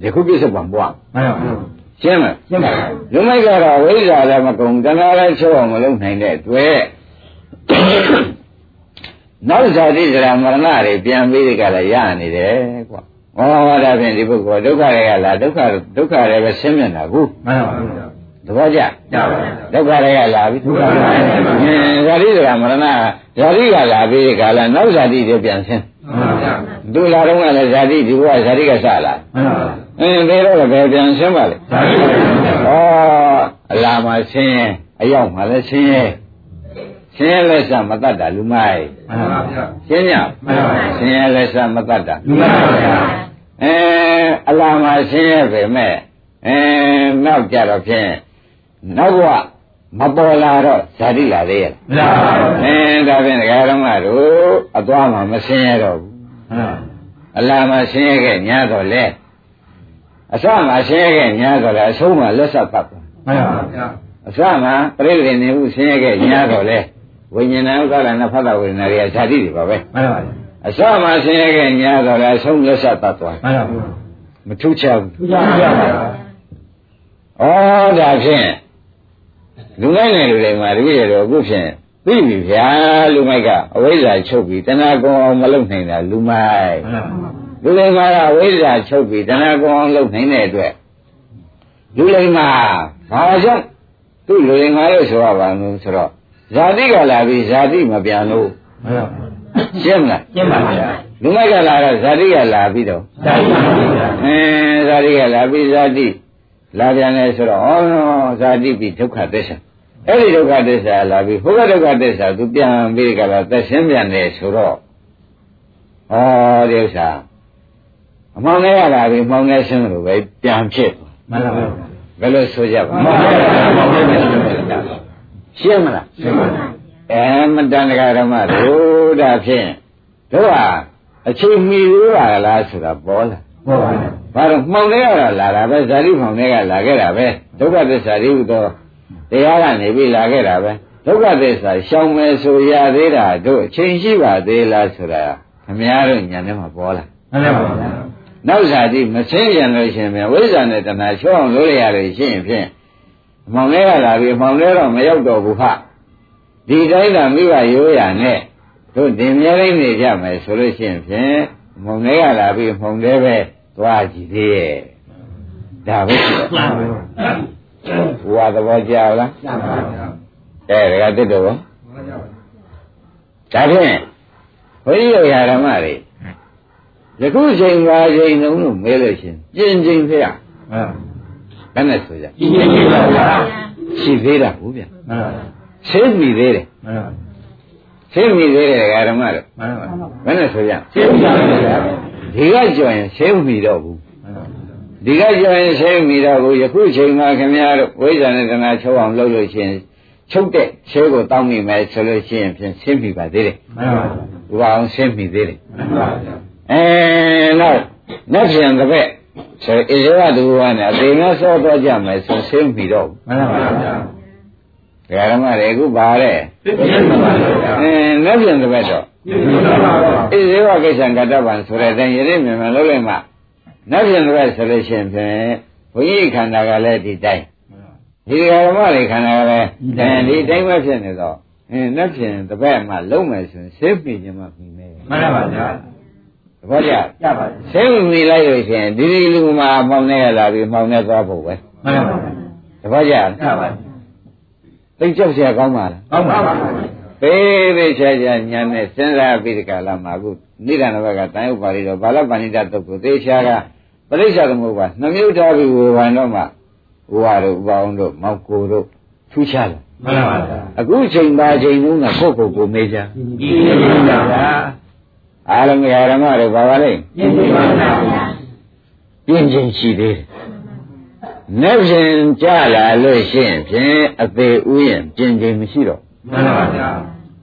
ဒီခုပြစ္ဆုတ်ပံပွားမှန်ပါဗျာရှင်းမလားရှင်းပါလူမိုက်ကတော့ဝိဇ္ဇာလည်းမကုန်တဏှာလည်းချိုးအောင်မလုပ်နိုင်တဲ့အတွက်နောက်ဇာတိဇရာမရဏတွေပြန်ပြီးဒီကလာရနေတယ်ကွာဟောဒါဖြင့်ဒီပုဂ္ဂိုလ်ဒုက္ခတွေကလာဒုက္ခဒုက္ခတွေပဲဆင်းမြင်တာကူမှန်ပါဗျာသ ဘောကျကြပါဗျာဒုက္ခတွေကလာပြီဒုက္ခတွေလာပြီအင်းဇာတိဇရာမရဏဇာတိကလာပြီးဒီကလာနောက်ဇာတိတွေပြန်ဆင်းမှန်ပါဗျာသူလာတော့ကလည်းဇာတိဒီဘဝဇာတိကစလာမှန်ပါဗျာအင်းဒါတော့လည်းဘယ်ပြန်ဆင်းပါလဲသာရိပုတ္တရာဩအလာမှာဆင်းရဲအရောက်မှာလည်းဆင်းရဲဆင်းရဲလက်စမတတ်တာလူမိုက်မှန်ပါဗျာရှင်းညမှန်ပါဗျာဆင်းရဲလက်စမတတ်တာလူပါဗျာအဲအလာမှာဆင်းရဲပဲမဲ့အဲနောက်ကြတော့ဖြင့် နောက်ကမပေါ်လာတော့ဇာတိလာသေးရဲ့မလားပါဗျာအဲဒါဖြင့်ဒကာဓမ္မတို့အသွားမှာမဆင်းရဲတော့ဘူးမှန်ပါအလာမှာဆင်းရဲခဲ့ညာတော့လေအစမှာဆင်းရဲခဲ့ညာတော့လေအဆုံးမှာလက်ဆက်ပတ်သွားမှန်ပါဗျာအစမှာပြိဋိနေမှုဆင်းရဲခဲ့ညာတော့လေဝိညာဏဥက္ကလနဖတ်တာဝိညာဉ်တွေကဇာတိတွေပါပဲမှန်ပါဗျာအစမှာဆင်းရဲခဲ့ညာတော့လေအဆုံးလက်ဆက်ပတ်သွားမှန်ပါဗျာမထူးချဘူးသူကြပါဗျာဩဒါဖြင့် လူမိုက်နဲ့လူတွေမှာတပည့်တော်အခုဖြင့်သိပြီဗျာလူမိုက်ကအဝိဇ္ဇာချုပ်ပြီးတဏှာကုံအောင်မလုပ်နိုင်တာလူမိုက်မှန်ပါလူလိမ္မာကအဝိဇ္ဇာချုပ်ပြီးတဏှာကုံအောင်လုပ်နိုင်တဲ့အတွက်လူလိမ္မာဘာကြောင့်သူ့လူလိမ္မာလို့ဆိုရပါလို့ဆိုတော့ဇာတိကလာပြီးဇာတိမပြန်လို့မှန်ပါရှင်းမလားရှင်းပါဗျာလူမိုက်ကလာတော့ဇာတိကလာပြီးတော့သာရိပုတ္တရာအင်းဇာတိကလာပြီးဇာတိလာပြန်တယ်ဆိုတော့ဩဇာတိပြီးဒုက္ခသစ္စာ အဲ့ဒီဒုက္ခသစ္စာလာပြီးဘုရားဒုက္ခသစ္စာသူပြန်ပြီးကြတော့သက်ရှင်းပြန်တယ်ဆိုတော့ဩဒီဥစ္စာအမှောင်နဲ့ရလာပြီးမှောင်နဲ့ရှင်းလို့ပဲပြန်ဖြစ်သွားမှန်ပါဗျာဘယ်လိုဆိုကြပါမှန်ပါဗျာမှန်ပါဗျာရှင်းမလားရှင်းပါဗျာအဲမတန်တကာဓမ္မတို့ဒါဖြင့်တို့ဟာအချိန်မီသေးပါလားဆိုတာပေါ်လာဟုတ်ပါဗျာဘာလို့မှောင်နေရတာလာတာပဲဇာတိမှောင်တွေကလာခဲ့တာပဲဒုက္ခသစ္စာရိဟုသော တရားကနေပြီးလာခဲ့တာပဲဒုက္ခသစ္စာရှောင်မယ်ဆိုရသေးတာတို့အချိန်ရှိပါသေးလားဆိုတာခမည်းတော်ညာထဲမှာပေါ်လာမှန်ပါဗျာနောက်ဇာတိမဆင်းပြန်လို့ရှိရင်ဝိဇ္ဇာနဲ့တဏှာချောအောင်လို့ရလို့ရှိရင်ဖြင့်အမှောင်တွေကလာပြီးအမှောင်တွေတော့မရောက်တော့ဘူးဟာဒီတိုင်းသာမိဘရိုးရာနဲ့တို့တင်မြဲလေးနေကြမယ်ဆိုလို့ရှိရင်ဖြင့်အမှောင်တွေကလာပြီးအမှောင်တွေပဲသွားကြည့်သေးရဲ့ဒါပဲရှိတယ်မှန်ပါဗျာ ဘုရားသဘောကျလားမှန်ပါဗျာအဲဒါကတစ်တော့ဒါဖြင့်ဘုရားရာဓမ္မတွေယခုချိန်ပါချိန်လုံးလို့မဲလို့ရှိရင်ပြင်ချိန်ဖေးရမှန်ဘယ်နဲ့ဆိုကြဒီနေ့ကြီးပါဗျာရှိသေးတာဟုတ်ဗျမှန်ပါရှင်းမိသေးတယ်မှန်ပါရှင်းမိသေးတယ်ဓမ္မတို့မှန်ပါဘယ်နဲ့ဆိုကြရှင်းပါဗျာဒီကကြော်ရင်ရှင်းမိတော့ဘူးမှန်ပါ ဒီကကြော်ရင်ရှင်းမိတော့ဘူးယခုချိန်မှာခင်ဗျားတို့ဝိဇ္ဇာနဲ့တဏှာချုပ်အောင်လုပ်လို့ရှိရင်ချုပ်တဲ့ရှဲကိုတောင်းမိမယ်ဆိုလို့ရှိရင်ဖြင့်ရှင်းမိပါသေးတယ်မှန်ပါဥပအောင်ရှင်းမိသေးတယ်မှန်ပါဗျာအဲနောက်နောက်ပြန်တစ်ပက်ဆိုဣဇဝတူဝါနဲ့အသေးငါစောတော့ကြမယ်ဆိုရှင်းမိတော့ဘူးမှန်ပါဗျာဒကာဓမ္မတွေအခုပါတဲ့သိပြင်းပါဗျာအဲနောက်ပြန်တစ်ပက်တော့သိပြင်းပါဗျာဣဇဝကိစ္စံကတ္တဗံဆိုတဲ့အတိုင်းယနေ့မြန်မာလုံးလိုက်မှ နောက်ပြန်တစ်ပက်ဆိုလို့ရှိရင်ဖြင့်ဘုန်းကြီးခန္ဓာကလည်းဒီတိုင်းဒီဒကာဓမ္မတွေခန္ဓာကလည်းအဲဒီတိုင်းပဲဖြစ်နေတော့အဲနောက်ပြန်တစ်ပက်မှလုံးမယ်ဆိုရင်ရှင်းမိခြင်းမှပြီးမယ် မှန်ပါဗျာ သဘောကျ ရပါပြီ ဆင်းမိလိုက်လို့ရှိရင်ဒီဒီလူမှာမောင်းနေရလာပြီးမောင်းနေသွားဖို့ပဲ မှန်ပါ တပည့်ကြ ရပါပြီ သိကြောက်เสียကောင်းပါလား ကောင်းပါပါ သေးသေးချာချာညာနဲ့စဉ်းစားပြီးဒီကလာမှာအခုနိဒာနဘကတန်ဥပါလိတော့ဘာလပဏိတတုတ်ကိုသေချာကပရိစ္ဆာသမုပ္ပါနှမျိုးထားပြီးဝေဘာတော့မှဥပါတို့ဥပအောင်တို့မောက်ကိုတို့ထူးခြားတယ်မှန်ပါဗျာအခုချိန်ပါချိန်တုန်းကကိုယ့်ကိုယ်ကိုမေးကြဒီနေ့ပါဗျာအားလုံးရဓမ္မတို့ဘာပါလဲပြင်းပြပါဗျာပြင်းချင်းရှိသေးတယ်။နေ့ဖြင့်ကြလာလို့ရှိရင်ဖြင့်အသေးဥယျင်ပြင်းချင်းမရှိတော့ မှန်ပါဗျာ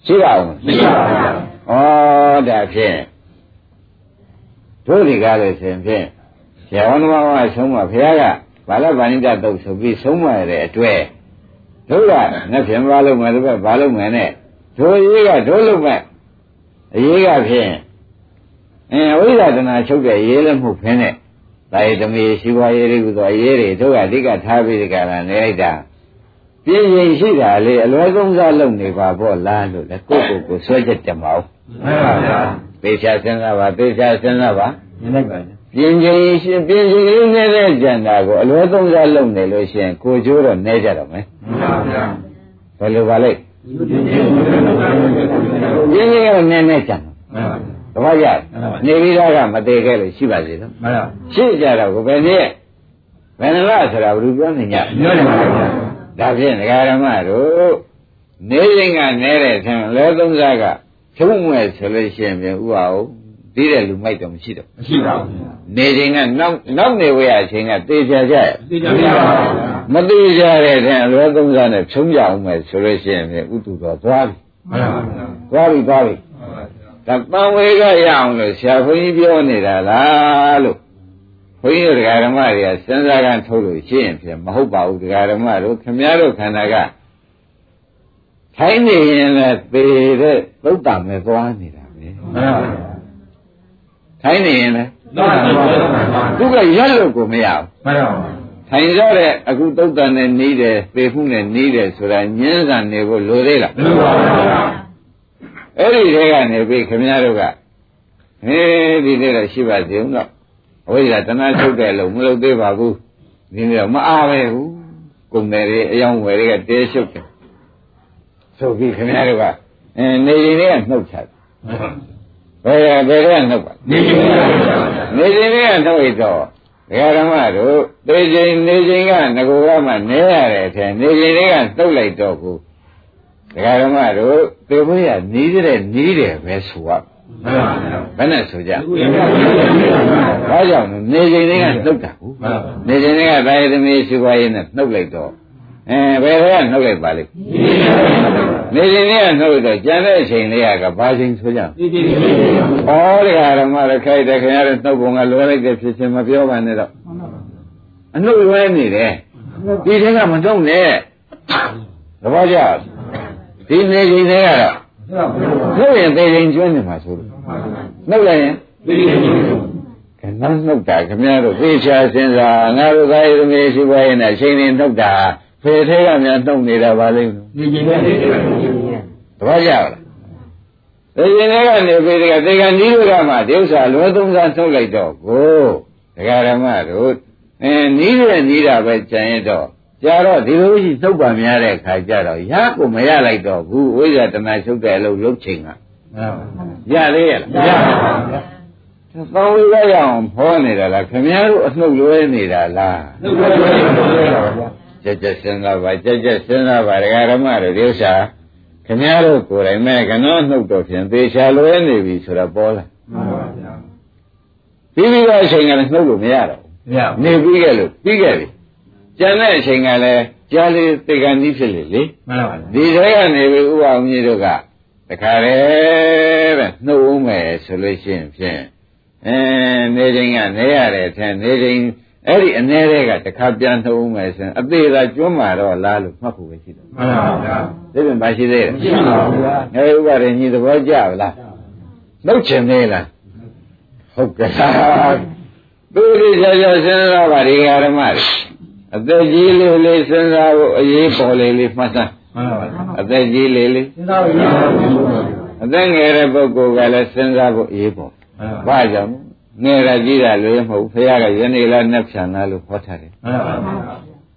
ရှိပါဦးသိပါဗျာဩဒါဖြင့်တို့ဒီကားလို့ဆိုရင်ဖြင့်ဆရာဝန်တော်ကဆုံးမဘုရားကဘာလဗာဏိတတုတ်ဆိုပြီးဆုံးမရတဲ့အတွေ့တို့ကနှစ်ဖြင့်ဘာလို့မယ်တို့ကဘာလို့မယ်နဲ့တို့ရေးကတို့လို့မဲ့အရေးကဖြင့်အဲဝိသဒနာချုပ်တဲ့ရေးလည်းမဟုတ်ဖင်းနဲ့တာယသမီးရှိပွားရေးတွေကတော့အရေးတွေတို့ကအဓိကထားပြီးဒီကရနေလိုက်တာ ပြင်းရင်ရှိတာလေအလွယ်ဆုံးစားလုပ်နေပါပေါ့လားလို့လေကိုယ့်ကိုယ်ကိုဆွဲချက်တက်မအောင်မှန်ပါဗျာသေချာစဉ်းစားပါသေချာစဉ်းစားပါမြင်လိုက်ပါဗျာပြင်းချင်းရှင်ပြင်းချင်းလေးနေတဲ့ကြံတာကိုအလွယ်ဆုံးစားလုပ်နေလို့ရှိရင်ကိုကျိုးတော့နေကြတော့မယ်မှန်ပါဗျာဘယ်လိုပါလိမ့်ဒီဒီဒီပြင်းချင်းကတော့နေနေကြံမှန်ပါတပည့်ရနေပြီးသားကမသေးခဲ့လို့ရှိပါစေတော့မှန်ပါရှင်းကြတော့ကိုဘယ်နည်းဘယ်နှလားဆိုတာဘယ်လိုပြောနေညပြောနေပါဗျာ ဒါဖြင့်ဒကာရမတို့နေရင်ကနေတဲ့ဆံလဲသုံးစားကဖြုံးမဲ့ဆိုလို့ရှိရင်ပြန်ဥပါအောင်ဒီတဲ့လူမိုက်တော့မရှိတော့မရှိပါဘူးနေချိန်ကနောက်နောက်နေဝရအချိန်ကသေချာကြရသိကြပါပါဗျာမသေးကြတဲ့တဲ့အလွဲသုံးစားနဲ့ဖြုံးကြအောင်မဲ့ဆိုလို့ရှိရင်ပြန်ဥတုတော်သွားပြီမှန်ပါဗျာသွားပြီသွားပြီဒါတန်ဝေကရအောင်လို့ဆရာဘုန်းကြီးပြောနေတာလားလို့ဘု န်းကြီးတို့ဒကာဓမ္မတွေကစဉ်းစားကန်ထုတ်လို့ရှိရင်ဖြင့်မဟုတ်ပါဘူးဒကာဓမ္မတို့ခင်ဗျားတို့ခန္ဓာကထိုင်းနေရင်လည်းသေတဲ့သုတ်တမဲ့သွားနေတာပဲမှန်ပါဗျာထိုင်းနေရင်လည်းတော့တော့ပါသူကရက်လို့ကိုမရဘူးမှန်ပါထိုင်ကြတဲ့အခုသုတ်တန်နဲ့နေတယ်သေမှုနဲ့နေတယ်ဆိုတာညင်းဆန်နေဖို့လိုသေးလားဘယ်လိုပါဗျာအဲ့ဒီထဲကနေပြီးခင်ဗျားတို့ကဟေးဒီထဲတော့ရှိပါသေးဦးတော့အ ဝိဇ္ဇာတဏှာချုပ်တဲ့လို့မလုပ်သေးပါဘူးဒီနေ့တော့မအားပဲဘူးကုန်တယ်တွေအယောင်ဝယ်တွေကတဲရှုပ်တယ်ဆိုပြီးခင်ဗျားတို့ကအဲနေရင်တွေကနှုတ်ချတယ်ဘယ်ဘယ်ကနှုတ်ပါနေနေပါဗျာနေရင်တွေကနှုတ်ရတော့ဒကာဓမ္မတို့သေချိန်နေချိန်ကငကိုကမှနဲရတဲ့အထက်နေချိန်တွေကနှုတ်လိုက်တော့ကိုဒကာဓမ္မတို့သေဖို့ရနီးတဲ့နီးတယ်ပဲဆိုရမှန်ပါဗျာ ဘယ်နဲ့ဆိုကြအခုရပါဗျာဘာကြောင့်လဲနေချိန်တွေကနှုတ်တာဘူးမှန်ပါနေချိန်တွေကတာယသမီးရှိပွားရေးနဲ့နှုတ်လိုက်တော့အဲဘယ်တွေကနှုတ်လိုက်ပါလိမ့်နေချိန်တွေကနှုတ်တော့ကျန်တဲ့အချိန်လေးကဘာချိန်ဆိုကြဒီဒီဒီဩဒကာဓမ္မလည်းခိုက်တယ်ခင်ဗျားတို့နှုတ်ပုံကလွယ်လိုက်တဲ့ဖြစ်ချင်းမပြောပါနဲ့တော့အနှုတ်လွယ်နေတယ်ဒီထက်ကမနှုတ်နဲ့သဘောကျဒီနေချိန်တွေကတော့ နှုတ်ရင်သေချိန်ကျွန်းနေမှာဆိုလို့နှုတ်လိုက်ရင်ဒီဒီကနန်းနှုတ်တာခင်ဗျားတို့သေချာစဉ်းစားငါတို့သာယသမီးရှိပါရဲ့နဲ့အချိန်နဲ့နှုတ်တာဖေထဲကများနှုတ်နေတာပါလိမ့်မယ်ဒီဒီနဲ့တပည့်ရလားသေရင်တွေကနေပြီးဒီကသေကနီးတို့ကမှဒီဥစ္စာလွယ်သုံးစားနှုတ်လိုက်တော့ကိုဒကာရမတို့အဲနီးတဲ့နီးတာပဲကြံရတော့ ကြာတော့ဒီလိုရှိနှုတ်ပါများတဲ့ခါကျတော့ရကိုမရလိုက်တော့ဘူးဝိဇ္ဇာတဏှာချုပ်တဲ့အလုပ်လုပ်ချိန်ကရသေးရဲ့လားရပါဗျာသောင်းဝိကရအောင်ဖောနေတာလားခင်ဗျားတို့အနှုတ်လွဲနေတာလားနှုတ်ပါဗျာကြက်ကြက်စဉ်းစားပါကြက်ကြက်စဉ်းစားပါဒကာရမတို့ဒီဥစ္စာခင်ဗျားတို့ကိုယ်တိုင်မဲ့ကနောနှုတ်တော့ဖြင့်သေချာလွဲနေပြီဆိုတော့ပေါ်လာမှန်ပါဗျာပြီးပြီးတော့အချိန်ကလည်းနှုတ်လို့မရတော့ရဘူးနေပြီးခဲ့လို့ပြီးခဲ့ပြီ ကျန်တဲ့အချိန်ကလည်းကြားလေးသေကန်ကြီးဖြစ်လေလေမှန်ပါဗျာဒီထဲကနေပြီးဥပအောင်ကြီးတို့ကတခါတည်းပဲနှုတ်ဦးမယ်ဆိုလို့ရှိရင်ဖြင့်အဲနေချိန်ကနေရတဲ့အထက်နေချိန်အဲ့ဒီအနေတွေကတခါပြန်နှုတ်ဦးမယ်ဆိုရင်အသေးသာကျွမ်းမာတော့လားလို့မှတ်ဖို့ပဲရှိတယ်မှန်ပါဗျာဒီပြင်မရှိသေးတယ်မရှိပါဘူးဗျာငယ်ဥပါရင်ညီသဘောကျဗလားနှုတ်ချင်သေးလားဟုတ်ကဲ့သူဒီဆရာစဉ်းစားပါဒီဃာရမတွေ အသက်ကြီးလေးလေးစဉ်းစားဖို့အရေးပေါ်လေးလေးမှတ်သားမှန်ပါဗျာအသက်ကြီးလေးလေးစဉ်းစားရပါဘူးအသက်ငယ်တဲ့ပုဂ္ဂိုလ်ကလည်းစဉ်းစားဖို့အရေးပေါ်မှန်ပါဘာကြောင့်ငယ်ရကြီးတာလည်းမဟုတ်ဖခင်ကယနေ့လားနှက်ဖြန်လားလို့ဟောထားတယ်မှန်ပါဗျာ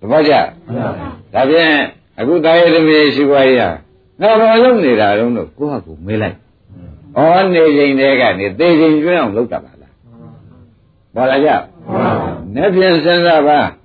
တပည့်ကြမှန်ပါဗျာဒါဖြင့်အခုတာယသမီးရှိပါရဲ့ငါဘာလုပ်နေတာတုံးလို့ကိုယ့်ဟာကိုယ်မေးလိုက်ဩနေချိန်တည်းကနေသေချိန်ကျွန်းအောင်လုပ်တာပါလားဘာလာကြမှန်ပါဗျာ။နှက်ဖြင့်စဉ်းစားပါ။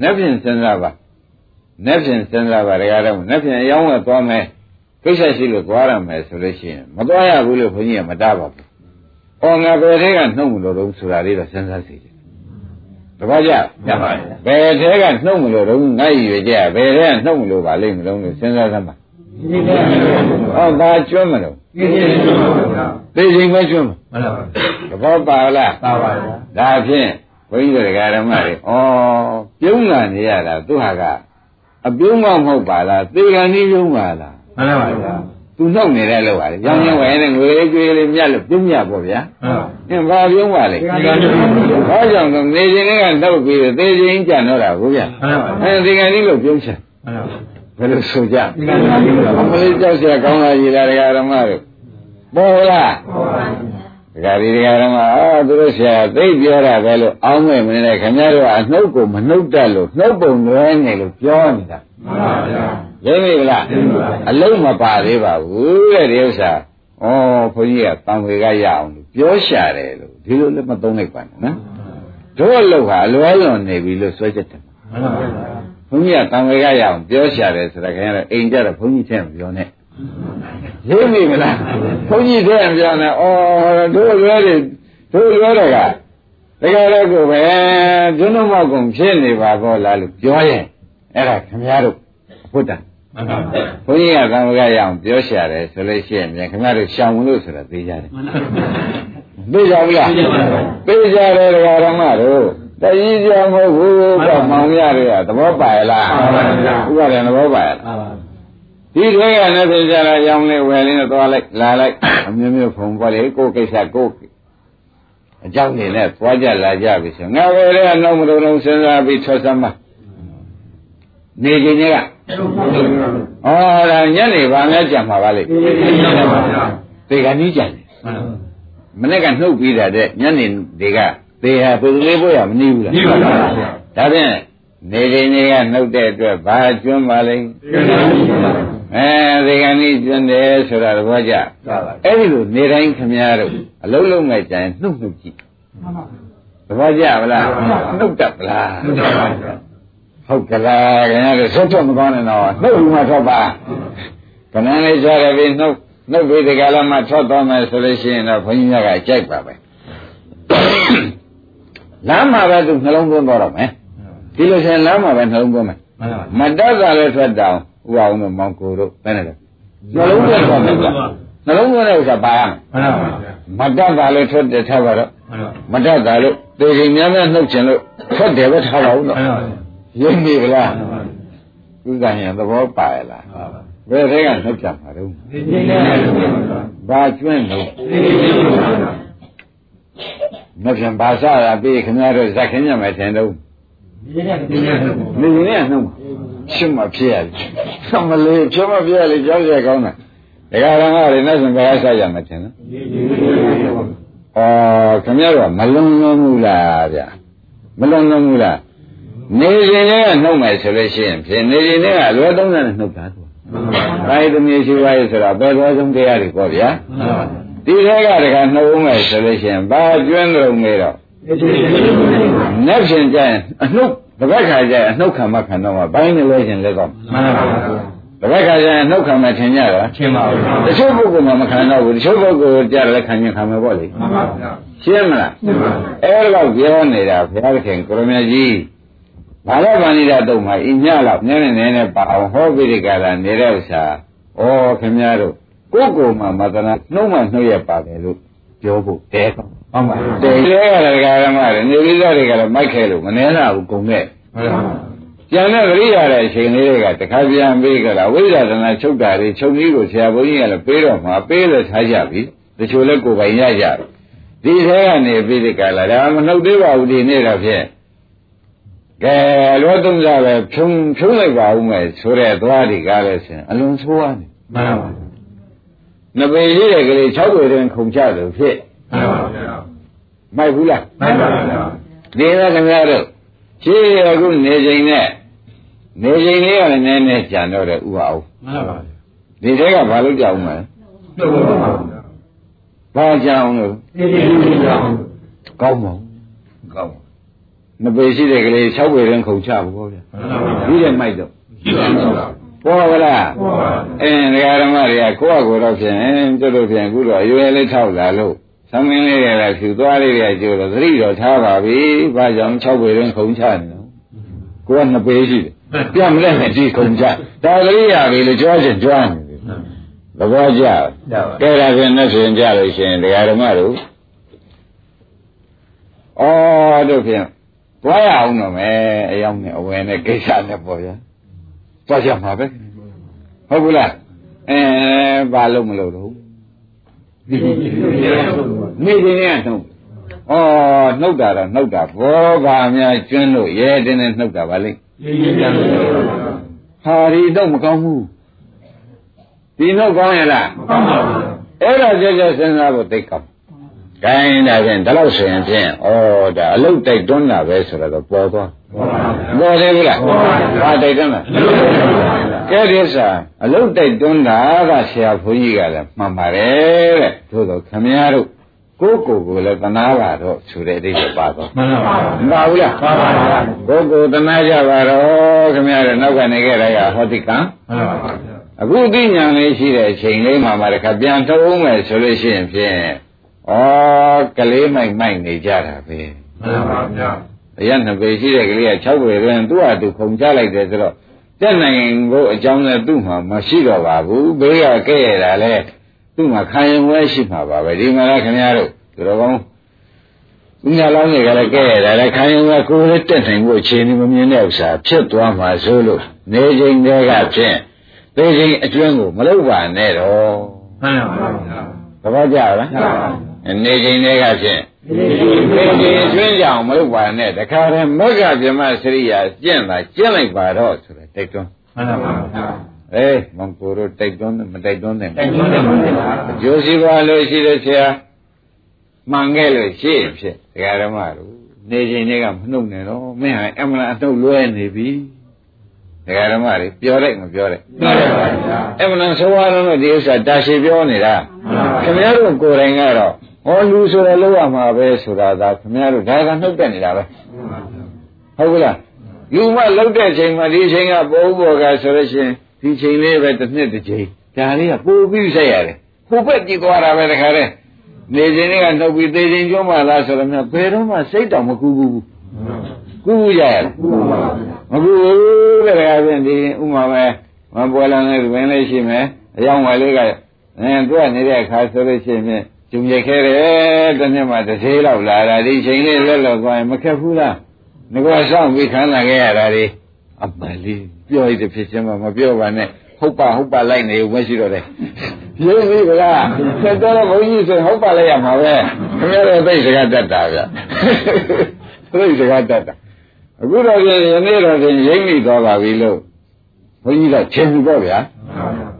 နှက်ဖြင့်စဉ်းစားပါ။နှက်ဖြင့်စဉ်းစားပါတကားတော့နှက်ဖြင့်အယောင်းဝယ်သွားမယ်။ကိစ္စရှိလို့သွားရမယ်ဆိုလို့ရှိရင်မသွားရဘူးလို့ဘုန်းကြီးကမတားပါဘူး။အော်ငါဘယ်ထဲကနှုတ်မလို့တော့ဆိုတာလေးတော့စဉ်းစားစီတယ်။တပည့်ကြရပါဗျာဘယ်ထဲကနှုတ်မလို့တော့ငါ့ရည်ရွယ်ကြဘယ်ထဲကနှုတ်မလို့ပါလိမ့်မလို့လို့စဉ်းစားသမ်းပါဒီဒီနဲ့။အော်ဒါကျွမ်းမလို့ကင်းခြင်းရှိပါဗျာသိချင်းပဲကျွန်းမှန်ပါဗျာသဘောပါလားပါပါဗျာဒါဖြင့် ဘုန်းကြီးတို့ဓမ္မတွေဩပြုံးလာနေရတာသူဟာကအပြုံးမမဟုတ်ပါလားသေကံကြီးပြုံးပါလား မှန်ပါဗျာ သူနှုတ်နေတဲ့လောက်ပါလေ။ကြောင်းရင်းဝယ်တဲ့ငွေလေးကျွေးလေးမြတ်လို့ပြင်းမြတ်ပေါ့ဗျာ မှန်ပါ ။အင်းဘာပြုံးပါလဲ ဒီကံကြီးပြုံးပါ ။ဘာကြောင့်လဲနေခြင်းတွေကနှုတ်ပြီးသေခြင်းကြံတော့တာကိုဗျာ မှန်ပါ ။အဲဒီကံကြီးလို့ပြုံးချင် မှန်ပါ ဘယ်လိုဆိုကြ ဒီကံကြီးပြုံးပါ အမလေးကြောက်เสียကောင်းလာကြီးလားဓမ္မတို့ပေါ်လား ဟုတ်ပါ ဒကာဒီဒကာဓမ္မအာသူတို့ဆရာသိပြောတာပဲလို့အောင်းမဲ့မနေနဲ့ခင်ဗျားတို့ကအနှုတ်ကိုမနှုတ်တတ်လို့နှုတ်ပုံလွဲနေလို့ပြောနေတာမှန်ပါဗျာရင်းမိလားရင်းပါဗျာအလုံးမပါသေးပါဘူးတဲ့ဒီဥစ္စာဩဘုန်းကြီးကတံဝေကရအောင်လို့ပြောရှာတယ်လို့ဒီလိုလည်းမသုံးလိုက်ပါနဲ့နော်တို့အလုပ်ဟာအလွဲလွန်နေပြီလို့ဆွဲချက်တယ်မှန်ပါဗျာဘုန်းကြီးကတံဝေကရအောင်ပြောရှာတယ်ဆိုတာခင်ဗျားတို့အိမ်ကြတော့ဘုန်းကြီးထဲမပြောနဲ့ ရင်းမိမလားဘုန်းကြီးထဲမပြောနဲ့ဩတို့လွဲတွေတို့လွဲတွေကတကယ်တော့ကိုပဲဒုနမောက်ကုန်ဖြစ်နေပါကောလားလို့ပြောရင်အဲ့ဒါခင်ဗျားတို့ဘုဒ္ဓမှန်ပါဗျာဘုန်းကြီးကသံဃာရအောင်ပြောရှာတယ်ဆိုလို့ရှိရင်ပြန်ခင်ဗျားတို့ရှောင်လို့ဆိုတာသိကြတယ်မှန်ပါသိကြဘူးလားသိကြတယ်ဒကာရမတို့တကြီးကြမဟုတ်ဘူးကမောင်ရတွေကသဘောပါရလားဥပါဒေသဘောပါရလားမှန်ပါ ဒီတွေကနေပြင်ကြတာရောင်းလေးဝယ်လေးနဲ့သွားလိုက်လာလိုက်အမျိုးမျိုးဖုံပေါ်လေကိုယ်ကိစ္စကိုယ်အကြောင်းနေနဲ့သွားကြလာကြပြီဆိုငါပဲလည်းနှုတ်မလုံးလုံးစဉ်းစားပြီးထွက်စမ်းပါနေခြင်းတွေကဩဒါညနေဗာများကြံမှာပါလေဒီကံကြီးပြုံးပါဗျာသေကနီးကြံတယ်မှန်ပါမနေ့ကနှုတ်ပြီးတာတဲ့ညနေတွေကသေဟာပုဂ္ဂလေးဘုရားမနေဘူးလားဒီပါဗျာဒါဖြင့်နေချိန်တွေကနှုတ်တဲ့အတွက်ဘာကျွမ်းပါလိမ့်ဒီကံကြီးပြုံးပါ အဲသေကနီးကျွမ်းတယ်ဆိုတာသဘောကျပါပါအဲ့ဒီလိုနေတိုင်းခမည်းတော်အလုံးလုံးမဲ့ကြရင်နှုတ်နှုတ်ကြည့်မှန်ပါသဘောကျဗလားမှန်ပါနှုတ်တတ်ဗလားဟုတ်ပါပါဗျာဟုတ်ကလားခင်ဗျားတို့ဆွတ်ထွက်မကောင်းနဲ့တော့နှုတ်ဘူးမှထွက်ပါခဏလေးကြားရပြီနှုတ်နှုတ်ပြီးဒီကလာမှထွက်သွားမယ်ဆိုလို့ရှိရင်တော့ဘုန်းကြီးများကကြိုက်ပါပဲလမ်းမှာပဲသူနှလုံးသွင်းတော့တော့မယ်ဒီလိုဆိုရင်လမ်းမှာပဲနှလုံးသွင်းမယ်မှန်ပါမတတ်တာလည်းထွက်တောင် ဥပအောင်တို့မောင်ကိုတို့ဘယ်နဲ့လဲနှလုံးသွင်းတော့မယ်ကွာနှလုံးသွင်းတဲ့ဥစ္စာပါရမယ်မှန်ပါဗျာမတတ်တာလည်းထွက်တယ်ထားပါတော့မှန်ပါမတတ်တာလို့သေခင်များများနှုတ်ချင်လို့ထွက်တယ်ပဲထားပါဦးတော့မှန်ပါရင်းပြီဗလားမှန်ပါဥစ္စာရင်သဘောပါရလားပါပါဘယ်ထဲကနှုတ်ကြမှာတော့ဒီကံကြီးပြုံးပါဘာကျွန်းလို့ဒီကံကြီးပြုံးပါမပြန်ဘာစတာပြီးခင်ဗျားတို့ဇက်ခင်းရမယ်ထင်တော့ဒီကံကြီးပြုံးပါနေနေနှုတ် ရှင်းမဖြစ်ရလေသမလေးဖြောမဖြစ်ရလေကြောက်ရကောင်းတာဒကာရမတွေနဲ့ဆိုဘာစရမယ်ထင်နော်ဒီကံကြီးပြုံးပါအော်ခင်ဗျားတို့ကမလွန်လွန်ဘူးလားဗျာမလွန်လွန်ဘူးလားနေရင်လည်းနှုတ်မယ်ဆိုလို့ရှိရင်ဖြင့်နေရင်လည်းအလွယ်သုံးတယ်နှုတ်တာသူ။ဘာသမီးရှိပါရဲ့ဆိုတာဘယ်သောဆုံးတရားတွေပေါ့ဗျာ။ဒီထဲကတကနှုတ်မယ်ဆိုလို့ရှိရင်ဘာကျွန်းကြုံနေတော့နက်ဖြင်ကြရင်အနှုတ် တစ်ပတ်ခါကျရင်အနှုတ်ခံမခံတော့မှဘိုင်းနေလဲခြင်းလဲတော့မှန်ပါဗျာတစ်ပတ်ခါကျရင်အနှုတ်ခံမထင်ကြတာချင်းပါဗျာတချို့ပုဂ္ဂိုလ်မှမခံတော့ဘူးတချို့ပုဂ္ဂိုလ်ကြတယ်ခံရင်ခံမယ်ပေါ့လေမှန်ပါဗျာရှင်းမလားမှန်ပါအဲ့တော့ပြောနေတာဘုရားသခင်ကိုရမကြီးဘာလို့ဗန္ဒီတာတုံမှာအညလောက်နည်းနည်းနည်းနည်းပါအောင်ဟောပြီးဒီကလာနေတဲ့ဥစ္စာဩခင်ဗျားတို့ကိုယ်ကိုယ်မှမသနာနှုံးမှနှုတ်ရပါတယ်လို့ပြောဖို့တဲတော့ ဟုတ်ပါတဲလေကလည်းဓမ္မတွေနေပြီးသားတွေကလည်းမိုက်ခဲလို့မနှဲလာဘူးကုန်တဲ့မှန်ပါကျန်တဲ့ပရိယာတဲ့အချိန်လေးတွေကတခါပြန်ပြီးကြတာဝိဇ္ဇာသနာချုပ်တာတွေချုပ်ကြီးကိုဆရာဘုန်းကြီးကလည်းပေးတော့မှာပေးလို့ထားကြပြီတချို့လည်းကိုယ်ပိုင်ရကြပြီဒီထဲကနေပြီးဒီကလာဒါမနှုတ်သေးပါဘူးဒီနေ့တော့ဖြင့်ကဲလောသုံးစားပဲဖြုံဖြုံလိုက်ပါဦးမယ်ဆိုတဲ့သွားတွေကလည်းဆင်အလွန်ဆိုးရနေမှန်ပါနှစ်ပေရှိတဲ့ကလေး၆ပေတွင်ခုံချလို့ဖြစ်မှန်ပါဗျာ မိုက်ဘူးလားမှန်ပါဗျာဒီကခင်ဗျားတို့ရှိအခုနေချိန်နဲ့နေချိန်လေးကလည်းနည်းနည်းကြံတော့တယ်ဥပါအောင်မှန်ပါဒီထဲကဘာလို့ကြောက်မလဲတို့ပါဗျာဘာကြောက်လို့ဒီကံကြီးပြုံးပါကောင်းပါဘူးကောင်းနှစ်ပေရှိတဲ့ကလေး၆ပေတွင်ခုံချဘူးပေါ့ဗျာမှန်ပါဗျာဒီတဲ့မိုက်တော့ရှိပါရှိပါပေါ်ကလားဟုတ်ပါအင်းဒကာဓမ္မတွေကကိုယ့်အကိုယ်တော့ဖြင့်ကျွတ်တို့ဖြင့်အခုတော့အရွယ်လေးထောက်လာလို့ သမင်းလေးတွေကဖြူသွားလေးတွေကကျိုးတော့သတိတော့ထားပါပြီဘာကြောင့်6ပေတွင်ခုံချနေတော့ကိုက2ပေရှိတယ်ပြမလဲနဲ့ဒီခုံချဒါသတိရပြီလို့ကြွားချင်ကြွားနေတယ်သဘောကျကျပါကဲဒါဖြင့်နဲ့ဖြင့်ကြလို့ရှိရင်တရားဓမ္မတို့ဩတို့ဖြင့်သွားရအောင်တော့မယ်အယောင်နဲ့အဝယ်နဲ့ကိစ္စနဲ့ပေါ့ဗျာသွားကြမှာပဲဟုတ်ဘူးလားအဲဘာလို့မလို့တော့ နေခြင်းနဲ့နှုတ်ဩနှုတ်တာတော့နှုတ်တာဘောဘာများကျွန်းလို့ရဲတင်းနဲ့နှုတ်တာပါလိမ့်ရေးရေးပြန်လို့ဟာဒီတော့မကောင်းဘူးဒီနှုတ်ကောင်းရလားမကောင်းပါဘူးအဲ့ဒါကြကြစဉ်းစားဖို့သိကောင်း။ကိုင်းဒါဖြင့်ဒီလောက်ဆိုရင်ဖြင့်ဩဒါအလုတ်တိုက်တွန်းတာပဲဆိုတော့ပေါ်သွားဟုတ်ပါဘူး။ပေါ်တယ်ဘူးလား။ဟာတိုက်တွန်းတာ။ ကဲဒီဥစ္စာအလုတ်တိုက်တွန်းတာကဆရာဘုန်းကြီးကလည်းမှန်ပါတယ်တဲ့။သို့တော့ခမည်းတော်ကိုယ်ကိုယ်ကိုလည်းတနာပါတော့ဆိုတဲ့အဓိပ္ပာယ်ပါတော့မှန်ပါဘူးမပါဘူးလားပါပါပါကိုယ်ကိုယ်တနာကြပါတော့ခမည်းတော်နောက်ကနေခဲ့ရရဟောတိကံမှန်ပါပါအခုသိဉာဏ်လေးရှိတဲ့အချိန်လေးမှာမှတခါပြန်ထုတ်အောင်မယ်ဆိုလို့ရှိရင်ဖြင့်ဩကလေးမိုက်မိုက်နေကြတာပဲမှန်ပါဗျာအရနှစ်ပေရှိတဲ့ကလေးက6ပေတွင်သူ့ဟာသူခုန်ချလိုက်တယ်ဆိုတော့ တက်နိုင်ဖို့အကြောင်းလည်းသူ့မှာမရှိတော့ပါဘူးဘေးကကဲ့ရတာလဲသူ့မှာခံရင်ဝဲရှိမှာပါပဲဒီမှာလားခင်ဗျားတို့သူတော်ကောင်းဥညာလောင်းတွေကလည်းကဲ့ရတာလဲခံရင်ဝဲကိုယ်လည်းတက်နိုင်ဖို့အခြေအနေမမြင်တဲ့ဥစ္စာဖြစ်သွားမှာဆိုလို့နေချိန်တည်းကဖြင့်သိချိန်အတွင်းကိုမလုပ်ပါနဲ့တော့မှန်ပါဗျာသဘောကျလားနေချိန်တည်းကဖြင့်ဒီကျွင်းကြအောင်မလုပ်ပါနဲ့တခါတည်းမက္ကဗြဟ္မစရိယာကျင့်တာကျင့်လိုက်ပါတော့ဆို တဲ့တိုက်တွန်းမှန်ပါဗျာအေးမင်ကိုတို့တိုက်တွန်းမတိုက်တွန်းနဲ့တိုက်တွန်းတယ်မှန်ပါအကျိုးစီးပွားလို့ရှိတဲ့ဆရာမှန်ခဲ့လို့ရှိရင်ဖြစ်ဒကာဓမ္မတို့နေချိန်တွေကမနှုတ်နဲ့တော့မင်းဟာအမှန်အထုတ်လွဲနေပြီဒကာဓမ္မတွေပြောလိုက်မပြောလိုက်မှန်ပါဗျာအမှန်ဆိုးရတော့ဒီဥစ္စာတာရှည်ပြောနေတာခင်ဗျားတို့ကိုယ်တိုင်ကတော့ဟောလူဆိုရလို့ရမှာပဲဆိုတာသာခင်ဗျားတို့ဒါကနှုတ်တက်နေတာပဲဟုတ်ကလား လူမလောက်တဲ့ချိန်မှာဒီချိန်ကပိုးပေါ်ကဆိုလို့ရှိရင်ဒီချိန်လေးပဲတစ်နှစ်တစ်ချိန်ဒါလေးကပိုးပြီးဆက်ရတယ်ပိုးပဲကြည့်သွားတာပဲတခါတည်းနေချိန်လေးကနှုတ်ပြီးသေးချိန်ကျွမ်းမှလားဆိုတော့မြဘယ်တော့မှစိတ်တောင်မကူဘူးကူဘူးရရတယ်မကူဘူးတဲ့ခါပြန်ဒီဥမာပဲမပွဲလန်းလေးဝင်လေးရှိမယ်အယောင်ဝယ်လေးကအဲသူကနေတဲ့အခါဆိုလို့ရှိရင်ဂျုံရိုက်ခဲတယ်တစ်နှစ်မှတစ်သေးလောက်လာတာဒီချိန်လေးလက်လောက်သွားရင်မခက်ဘူးလား ငါကစောင့်ပြီးခံလာခဲ့ရတာဒီအမလေးပြောရတဲ့ဖြစ်ချင်းမှမပြောပါနဲ့ဟုတ်ပါဟုတ်ပါလိုက်နေဦးမရှိတော့တယ်ရင်းပြီကလားဆက်တော့ဘုန်းကြီးဆိုဟုတ်ပါလိုက်ရမှာပဲခင်ဗျားတို့သိစကားတတ်တာဗျသိစကားတတ်တာအခုတော့ပြင်ယနေ့တော့ပြင်ရိမ့်မိသွားပါပြီလို့ဘုန်းကြီးကချင်းပြီပေါ့ဗျာ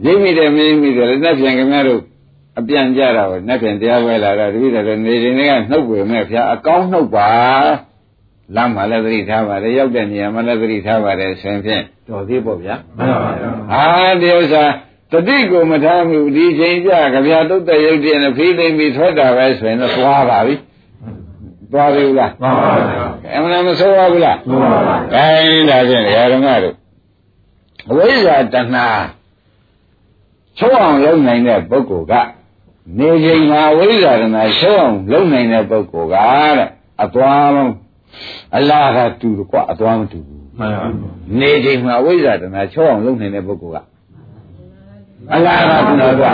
ရိမ့်မိတယ်မရိမ့်မိတယ်လည်းနှစ်ပြန်ခင်ဗျားတို့အပြန်ကြတာပဲနှစ်ပြန်တရားပွဲလာတော့တပည့်တော်နေချိန်တွေကနှုတ်ပေမဲ့ဗျာအကောင်းနှုတ်ပါ လမ်းမှာလည်းသတိထားပါတယ်ရောက်တဲ့နေရာမှာလည်းသတိထားပါတယ်ဆိုရင်ဖြင့်တော်သေးပေါ့ဗျာမှန်ပါဗျာဟာဒီဥစ္စာတတိကိုမထားမှုဒီချိန်ကြကြဗျာတုတ်တဲ့ရုပ်တည်းနဲ့ဖိသိမ့်ပြီးထွက်တာပဲဆိုရင်တော့သွားပါပြီသွားပြီလားမှန်ပါဗျာအမှန်မဆိုးပါဘူးလားမှန်ပါဗျာ။အဲဒါဖြင့်ဓမ္မတို့အဝိဇ္ဇာတဏှာချုပ်အောင်လုပ်နိုင်တဲ့ပုဂ္ဂိုလ်ကနေချိန်မှာအဝိဇ္ဇာတဏှာချုပ်အောင်လုပ်နိုင်တဲ့ပုဂ္ဂိုလ်ကတဲ့အသွားလုံး အလားကတူတယ်ကွာအသွားမတူဘူးမှန်ပါ။နေချိန်မှာအဝိဇ္ဇာတဏှာချုပ်အောင်လုပ်နိုင်တဲ့ပုဂ္ဂိုလ်ကအလားကတူတယ်ကွာ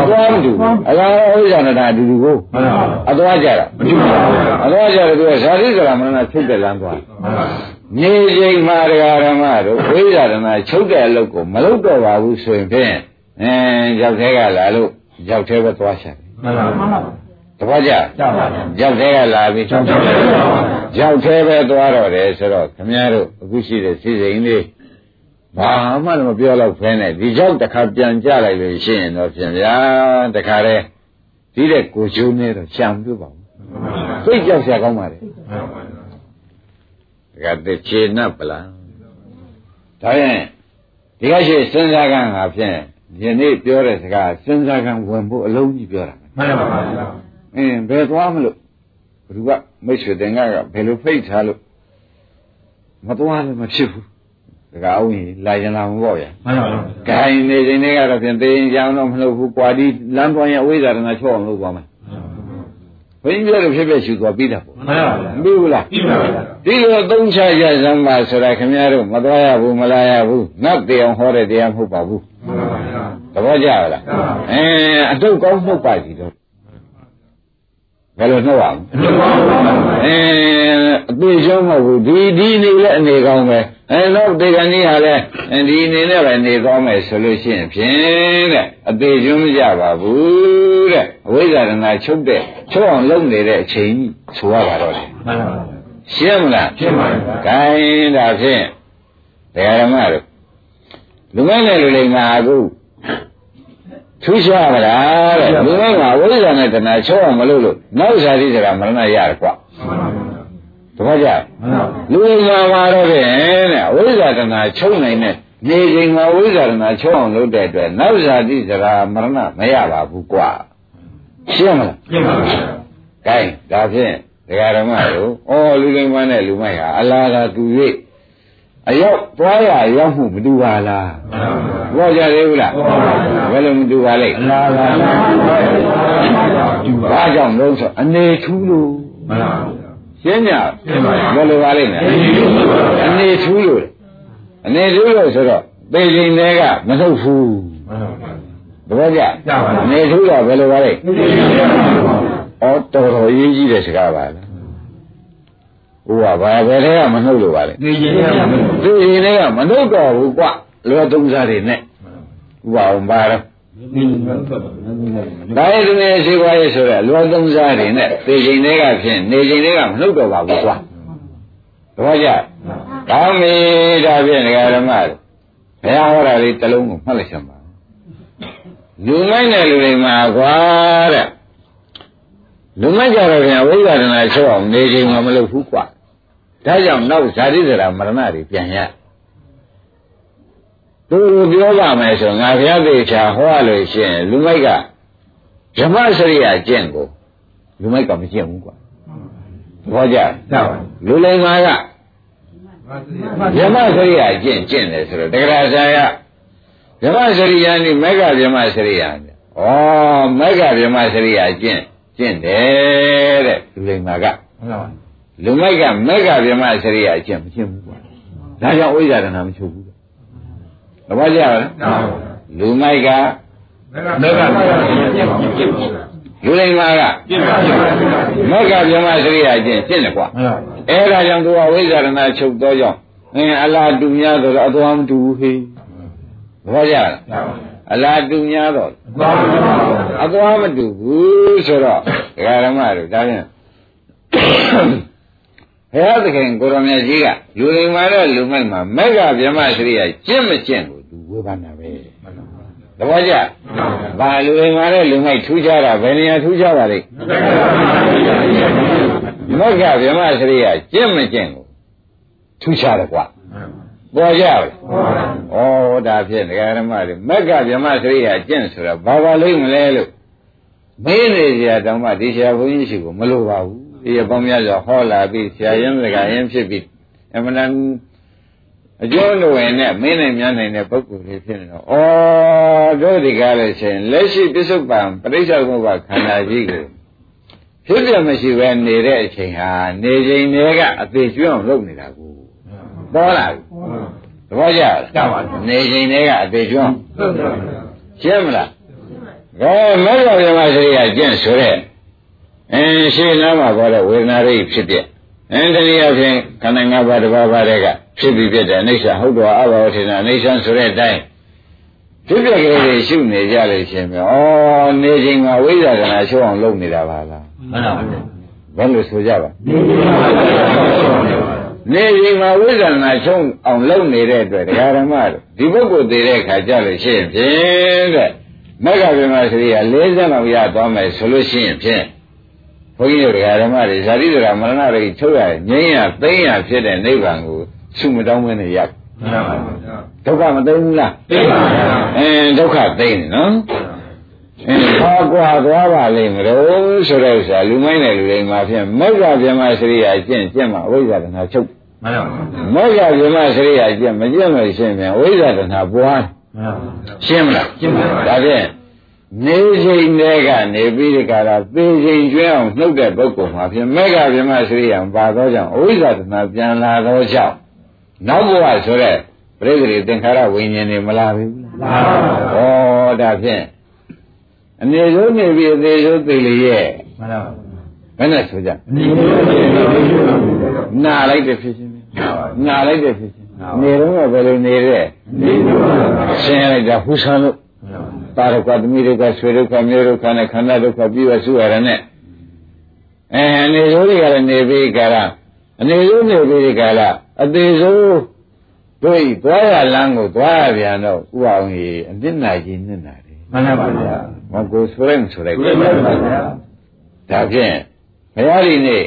အသွားမတူဘူးအလားအဝိဇ္ဇာတဏှာအတူတူကိုမှန်ပါအသွားကြတာမတူပါဘူးဗျာအသွားကြတယ်သူကဇာတိဇရာမရဏချုပ်တဲ့လမ်းသွားမှန်ပါနေချိန်မှာတရားဓမ္မတို့ဝိဇာဓမ္မချုပ်တဲ့အလုပ်ကိုမလုပ်တော့ပါဘူးဆိုရင်ဖြင့်အဲရောက်သေးကလာလို့ရောက်သေးပဲသွားချင်မှန်ပါမှန်ပါတပ ည့်ကြကြောက်ပါဗျာရောက်သေးကလာပြီကြောက်ကြောက်ပါဗျာရောက်သေးပဲသွားတော့တယ်ဆိုတော့ခမည်းတော်အခုရှိတဲ့စီစိန်လေးဘာမှလည်းမပြောတော့ဖဲနဲ့ဒီကြောက်တစ်ခါပြန်ကြလိုက်လို့ရှိရင်တော့ပြင်ဗျာတခါတည်းဒီတဲ့ကိုချိုးနေတော့ရှံပြပါဘူးစိတ်ကြောက်ရှာကောင်းပါလေတကယ်တည်းခြေနှပ်ပလားဒါရင်ဒီကရှိစဉ်းစားကံဟာဖြင့်ယနေ့ပြောတဲ့စကားစဉ်းစားကံဝင်ဖို့အလုံးကြီးပြောတာမှန်ပါဗျာ အင်းဘယ်သွားမလို့ဘယ်သူကမိတ်ဆွေတင်ကကဘယ်လိုဖိတ်ထားလို့မသွားလည်းမဖြစ်ဘူးတကအောင်ရင်လာရင်လာမပေါ့ဗျာမှန်ပါဗျာဂိုင်းနေချိန်လေးကတော့ဖြင့်သိရင်ကြောင်တော့မလုပ်ဘူးကွာဒီလမ်းသွားရင်အဝိဇ္ဇာတနာချော့အောင်လုပ်သွားမယ်ဘင်းပြောလို့ဖြစ်ဖြစ်ရှူသွားပြီးတာပေါ့မှန်ပါဗျာမပြီးဘူးလားပြီးပါဗျာဒီလိုသုံးချရစမ်းပါဆိုတာခင်ဗျားတို့မသွားရဘူးမလာရဘူးငတ်တေအောင်ဟောတဲ့တရားမဟုတ်ပါဘူးမှန်ပါဗျာသဘောကျလားအဲအတုတ်ကောင်းမှုတ်ပါစီတော့ ဘယ်လိုနှုတ်အောင်အဲအသေးရှုံးမဟုတ်ဘူးဒီဒီနေလည်းအနေကောင်းပဲအဲတော့တေကန်ကြီးဟာလည်းဒီနေနဲ့ပဲနေကောင်းမယ်ဆိုလို့ရှိရင်ဖြင့်တဲ့အသေးရှုံးမကြပါဘူးတဲ့အဝိဇ္ဇာရဏချုပ်တဲ့ချုပ်အောင်လုပ်နေတဲ့အချိန်ဆိုရပါတော့တယ်မှန်ပါပါရှင်းမလားရှင်းပါပြီ။ခိုင်းဒါဖြင့်တရားဓမ္မတို့လူမိုင်းနဲ့လူလိမ္မာအခု ထူးခြားပါလားတဲ့လူမိုင်းကဝိဇ္ဇာနဲ့တဏှာချောအောင်မလို့လို့နောက်ဇာတိစရာမရဏရတယ်ကွာမှန်ပါပါ။တပည့်ကြမှန်ပါလူလိမ္မာမှာတော့ဖြင့်တဲ့ဝိဇ္ဇာတဏှာချုပ်နိုင်တဲ့နေချိန်မှာဝိဇ္ဇာတဏှာချောအောင်လုပ်တဲ့အတွက်နောက်ဇာတိစရာမရဏမရပါဘူးကွာ။ရှင်းမလားရှင်းပါပြီ။ gain ဒါဖြင့်တရားဓမ္မတို့အော်လူလိမ္မာနဲ့လူမိုက်ဟာအလားကတူ၍ အရောက်သွားရရောက်မှုမတူပါလားမှန်ပါပါဘောကြသေးဘူးလားဟုတ်ပါဘူးဘယ်လိုမတူပါလိမ့်အလားလားကျူပါဘာကြောင့်လို့ဆိုအနေထူးလို့မှန်ပါပါရှင်းညရှင်းပါပြီဘယ်လိုပါလိမ့်မယ်အနေထူးလို့အနေထူးလို့ဆိုတော့ပေချိန်တွေကမဟုတ်ဘူးမှန်ပါပါသဘောကျကြပါလားအနေထူးတော့ဘယ်လိုပါလိမ့်ဩတော်တော်အရေးကြီးတဲ့စကားပါလား ဟိုကဘာဘယ်ထဲကမနှုတ်လို့ပါလဲနေရင်လည်းမဒီရင်တွေကမနှုတ်တော့ဘူးကွလွယ်သုံးစားတွေနဲ့ဥပအောင်ပါတော့နေရင်တော့တော့ဒါရည်သူရဲ့ရှိပွားရေးဆိုတော့လွယ်သုံးစားတွေနဲ့သိချိန်တွေကဖြင့်နေချိန်တွေကမနှုတ်တော့ပါဘူးကွာသဘောကျကောင်းပြီဒါဖြင့်ဒကာဓမ္မတို့ဘုရားဟောတာလေးတစ်လုံးကိုမှတ်လိုက်စမ်းပါလူမိုက်တဲ့လူတွေမှာကွာတဲ့ လူမိုက်ကြတော့ပြန်ဝိဇ္ဇာတနာချုပ်အောင်နေချိန်မှာမလုပ်ဘူးကွာဒါကြောင့်နောက်ဇာတိဇရာမရဏတွေပြန်ရသူပြောပါမယ်ဆိုငါဘုရားသေချာဟောရလို့ရှိရင်လူမိုက်ကဓမ္မစရိယာကျင့်ကိုလူမိုက်ကမကျင့်ဘူးကွာသဘောကျကြပါလူလိမ္မာကဓမ္မစရိယာကျင့်ကျင့်တယ်ဆိုတော့တက္ကရာဆာယဓမ္မစရိယာနိမေဃဓမ္မစရိယာဩမေဃဓမ္မစရိယာကျင့် ကျင့်တယ်တဲ့လူလိမ္မာကမှန်ပါလူမိုက်ကမေဃဗြဟ္မစရိယအကျင့်မကျင့်ဘူးကွာဒါကြောင့်ဝိဇ္ဇာတနာမချုပ်ဘူးသဘောကျလားကြပါလူမိုက်ကမက်ကမက်ကကျင့်ပါကျင့်ပါလူလိမ္မာကကျင့်ပါကျင့်ပါမေဃဗြဟ္မစရိယအကျင့်ကျင့်တယ်ကွာမှန်ပါအဲဒါကြောင့်သူကဝိဇ္ဇာတနာချုပ်တော့ကြောင့်အင်းအလားတူများတော့အသွားမတူဘူးဟေးသဘောကျလားကြပါ အလားတူများတော့သွားပါအသွားမတူဘူးဆိုတော့ဒကာဓမ္မတို့ဒါဖြင့်ဘုရားသခင်ကိုရမကြီးကလူလိမ္မာတဲ့လူမိုက်မှာမေဃဗြဟ္မစရိယကျင့်မကျင့်ကိုသူဝေဖန်တာပဲသဘောကျဘာလူလိမ္မာတဲ့လူမိုက်ထူးခြားတာဘယ်နေရာထူးခြားပါလိမ့်မေဃဗြဟ္မစရိယကျင့်မကျင့်ကိုထူးခြားတယ်ကွာ ပေါ်ကြပါဩဒါဖြင့်ဒကာဓမ္မတွေမေဃဗြဟ္မစရိယကျင့်ဆိုတာဘာပါလိမ့်မလဲလို့မေးနေကြတောင်မှဒီဆရာဘုန်းကြီးရှိကိုမလိုပါဘူးဒီအပေါင်းများစွာဟောလာပြီးဆရာရင်းစကားရင်းဖြစ်ပြီးအမှန်တန်အကျိုးလိုဝင်နဲ့မင်းနိုင်များနိုင်တဲ့ပုဂ္ဂိုလ်တွေဖြစ်နေတော့ဩတို့ဒီကားလို့ရှိရင်လက်ရှိပစ္စုပန်ပရိစ္ဆေသမုပ္ပါခန္ဓာကြီးကိုဖြစ်ပြမရှိပဲနေတဲ့အချိန်ဟာနေချိန်တွေကအသေးကျွမ်းအောင်လုပ်နေတာကိုပေါ်လာပြီသ ဘောကျလားကြပါနေချိန်တွေကအသေးကျွမ်းအောင်ဟုတ်တယ်ရှင်းမလားကဲမေဃဗြဟ္မစရိယကျင့်ဆိုတဲ့အင်းရှင်းနာမှာပေါ်တဲ့ဝေဒနာရိပ်ဖြစ်တဲ့အင်းတနည်းအားဖြင့်ခန္ဓာ၅ပါးတစ်ပါးပါးတဲ့ကဖြစ်ပြီးဖြစ်တဲ့အနိစ္စဟုတ်တော်အဘောထေနအနိစ္စဆိုတဲ့အတိုင်းဖြစ်ပြကလေးတွေရှုနေကြလို့ရှင်မြေဩနေချိန်မှာဝိဇ္ဇာကနာရှုအောင်လုပ်နေတာပါလားမှန်ပါဘယ်လိုဆိုကြပါ နေရင်နေချိန်မှာဝိဇ္ဇာကနာရှုံအောင်လုပ်နေတဲ့အတွက်တရားဓမ္မတို့ဒီပုဂ္ဂိုလ်သေးတဲ့ခါကြလို့ရှိရင်ဖြင့်တဲ့မဂ္ဂဗေမစရိယ40လောက်ရသွားမယ်ဆိုလို့ရှိရင်ဖြင့်ဘုန်းကြီးတို့တရားဓမ္မတွေဇာတိဒရာမရဏတွေထုတ်ရငြိမ်းရသိမ်းရဖြစ်တဲ့နိဗ္ဗာန်ကိုဆုမတောင်းမနဲ့ရမှန်ပါဒုက္ခမသိမ်းဘူးလားသိပါပါအင်းဒုက္ခသိမ်းတယ်နော်အင်း ဘာကွာသွားပါလိမ့်မလို့ဆိုတဲ့ဥစ္စာလူမိုင်းတဲ့လူတွေမှာဖြင့်မဂ္ဂဗေမစရိယကျင့်ကျင့်မှာအဝိဇ္ဇာတနာချုပ်မှန်ပါမေဃဗြဟ္မစရိယာကျင့်မကျင့်လို့ရှင်းပြန်ဝိဇ္ဇာတနာပွားမှန်ပါရှင်းမလားရှင်းပါပါဒါဖြင့်နေချိန်တွေကနေပြီးဒီကရာသေချိန်ကျွဲအောင်နှုတ်တဲ့ပုဂ္ဂိုလ်မှာဖြင့်မေဃဗြဟ္မစရိယာပါသောကြောင့်အဝိဇ္ဇာတနာပြန်လာသောကြောင့်နောက်ဘဝဆိုတဲ့ပြိတ္တိသင်္ခါရဝိညာဉ်တွေမလာဘူးလားမှန်ပါဩဒါဖြင့် အနေဆုံးနေပြီးအသေးဆုံးသိလေရဲ့မှန်ပါဘယ်နဲ့ဆိုကြဒီလိုလေးနာလိုက်တဲ့ဖြစ်ချင်းပဲနာပါနာလိုက်တဲ့ဖြစ်ချင်းနာပါနေတော့ကဘယ်လိုနေတဲ့ဒီလိုဆင်းလိုက်တာဟူဆန်းလို့တာရကသမီးတွေကဆွေဒုက္ခမျိုးဒုက္ခနဲ့ခန္ဓာဒုက္ခပြီးတော့စုရတဲ့နဲ့အဲအနေဆုံးတွေကလည်းနေပြီးကြတာအနေဆုံးနေပြီးကြတာအသေးဆုံးတို့ဤသွားရလမ်းကိုသွားရပြန်တော့ဥအောင်ကြီးအပြစ်နာကြီးနစ်နာတယ် မှန်ပါဗျာမကိုဆိုရင်ဆိုလိုက်ဘုရားပါဗျာဒါဖြင့်ဘုရားဒီနေ့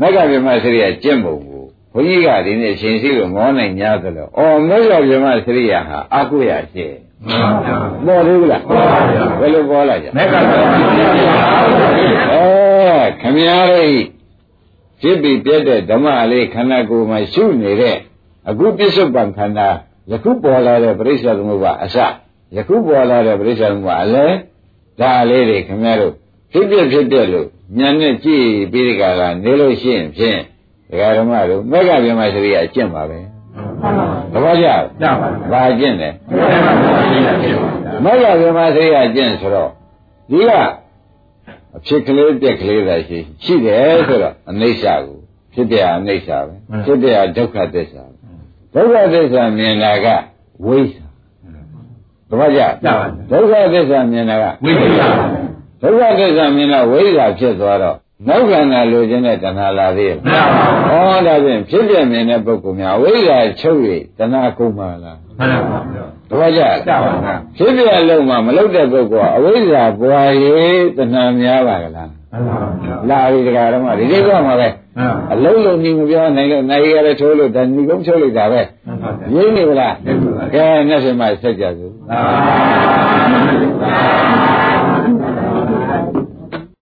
မက္ကဗြဟ္မစရိယကျင့်ပုံကိုဘုန်းကြီးကဒီနေ့ရှင်ရှိလို့မောနိုင်냐သလိုအော်မက္ကဗြဟ္မစရိယဟာအကုရရှိမှန်ပါဗျာပေါ်သေးဘူးလားပေါ်ပါဗျာဘယ်လိုပေါ်လာကြမက်ကပါဗျာအဲခမည်းတော်ဖြစ်ပြီးပြတ်တဲ့ဓမ္မလေးခန္ဓာကိုယ်မှာရှုနေတဲ့အခုပြစ္ဆုတ်ပံခန္ဓာယခုပေါ်လာတဲ့ပရိစ္ဆေသမုပ္ပါအစ ယခုပေါ်လာတဲ့ပရိစ္ဆေသမုပ္ပါအလဲဒါလေးတွေခမည်းတော်ဖြစ်ပြဖြစ်ပြလို့ဉာဏ်နဲ့ကြည့်ပြီးဒီကလာနေလို့ရှိရင်ဖြင့်ဒကာဓမ္မတို့မက္ကဗျမစရိယအကျင့်ပါပဲသဘောကျကြပါဘာအကျင့်လဲမက်ကပါဗျာမဂ္ဂဗေမသေယကျင့်ဆိုတော့ဒီကအဖြစ်ကလေးပြက်ကလေးသာရှိရှိတယ်ဆိုတော့အနိစ္စကိုဖြစ်ပြအနိစ္စပဲဖြစ်ပြဒုက္ခသစ္စာဒုက္ခသစ္စာမြင်တာကဝိဇ္ဇာတပည့်ကြဒုက္ခသစ္စာမြင်တာကဝိပဿနာဒုက္ခသစ္စာမြင်တော့ဝိဇ္ဇာဖြစ်သွားတော့နောက်ခန္ဓာလိုချင်တဲ့တဏှာလာသေးရဲ့မှန်ပါဗျာဩဒါဖြင့်ဖြစ်ပြမြင်တဲ့ပုဂ္ဂိုလ်များဝိဇ္ဇာချုပ်၍တဏှာကုန်ပါလားမှန်ပါဗျာတပည့်ကြကြပါဗျာဖြစ်ပြလုံးမှာမလုတဲ့ပုဂ္ဂိုလ်ကအဝိဇ္ဇာပွားရေးတဏှာများပါကလားမှန်ပါဗျာလာပြီတရားဓမ္မဒီကိစ္စမှာပဲမှန်ပါအလုံးလုံးညီမပြောနိုင်လို့နိုင်ရတဲ့ထိုးလို့ဒါညီကုန်းချုပ်လိုက်တာပဲမှန်ပါဗျာရင်းနေဗလားရင်းနေပါဗျာကဲနဲ့ဆိုမှဆက်ကြစို့ သာ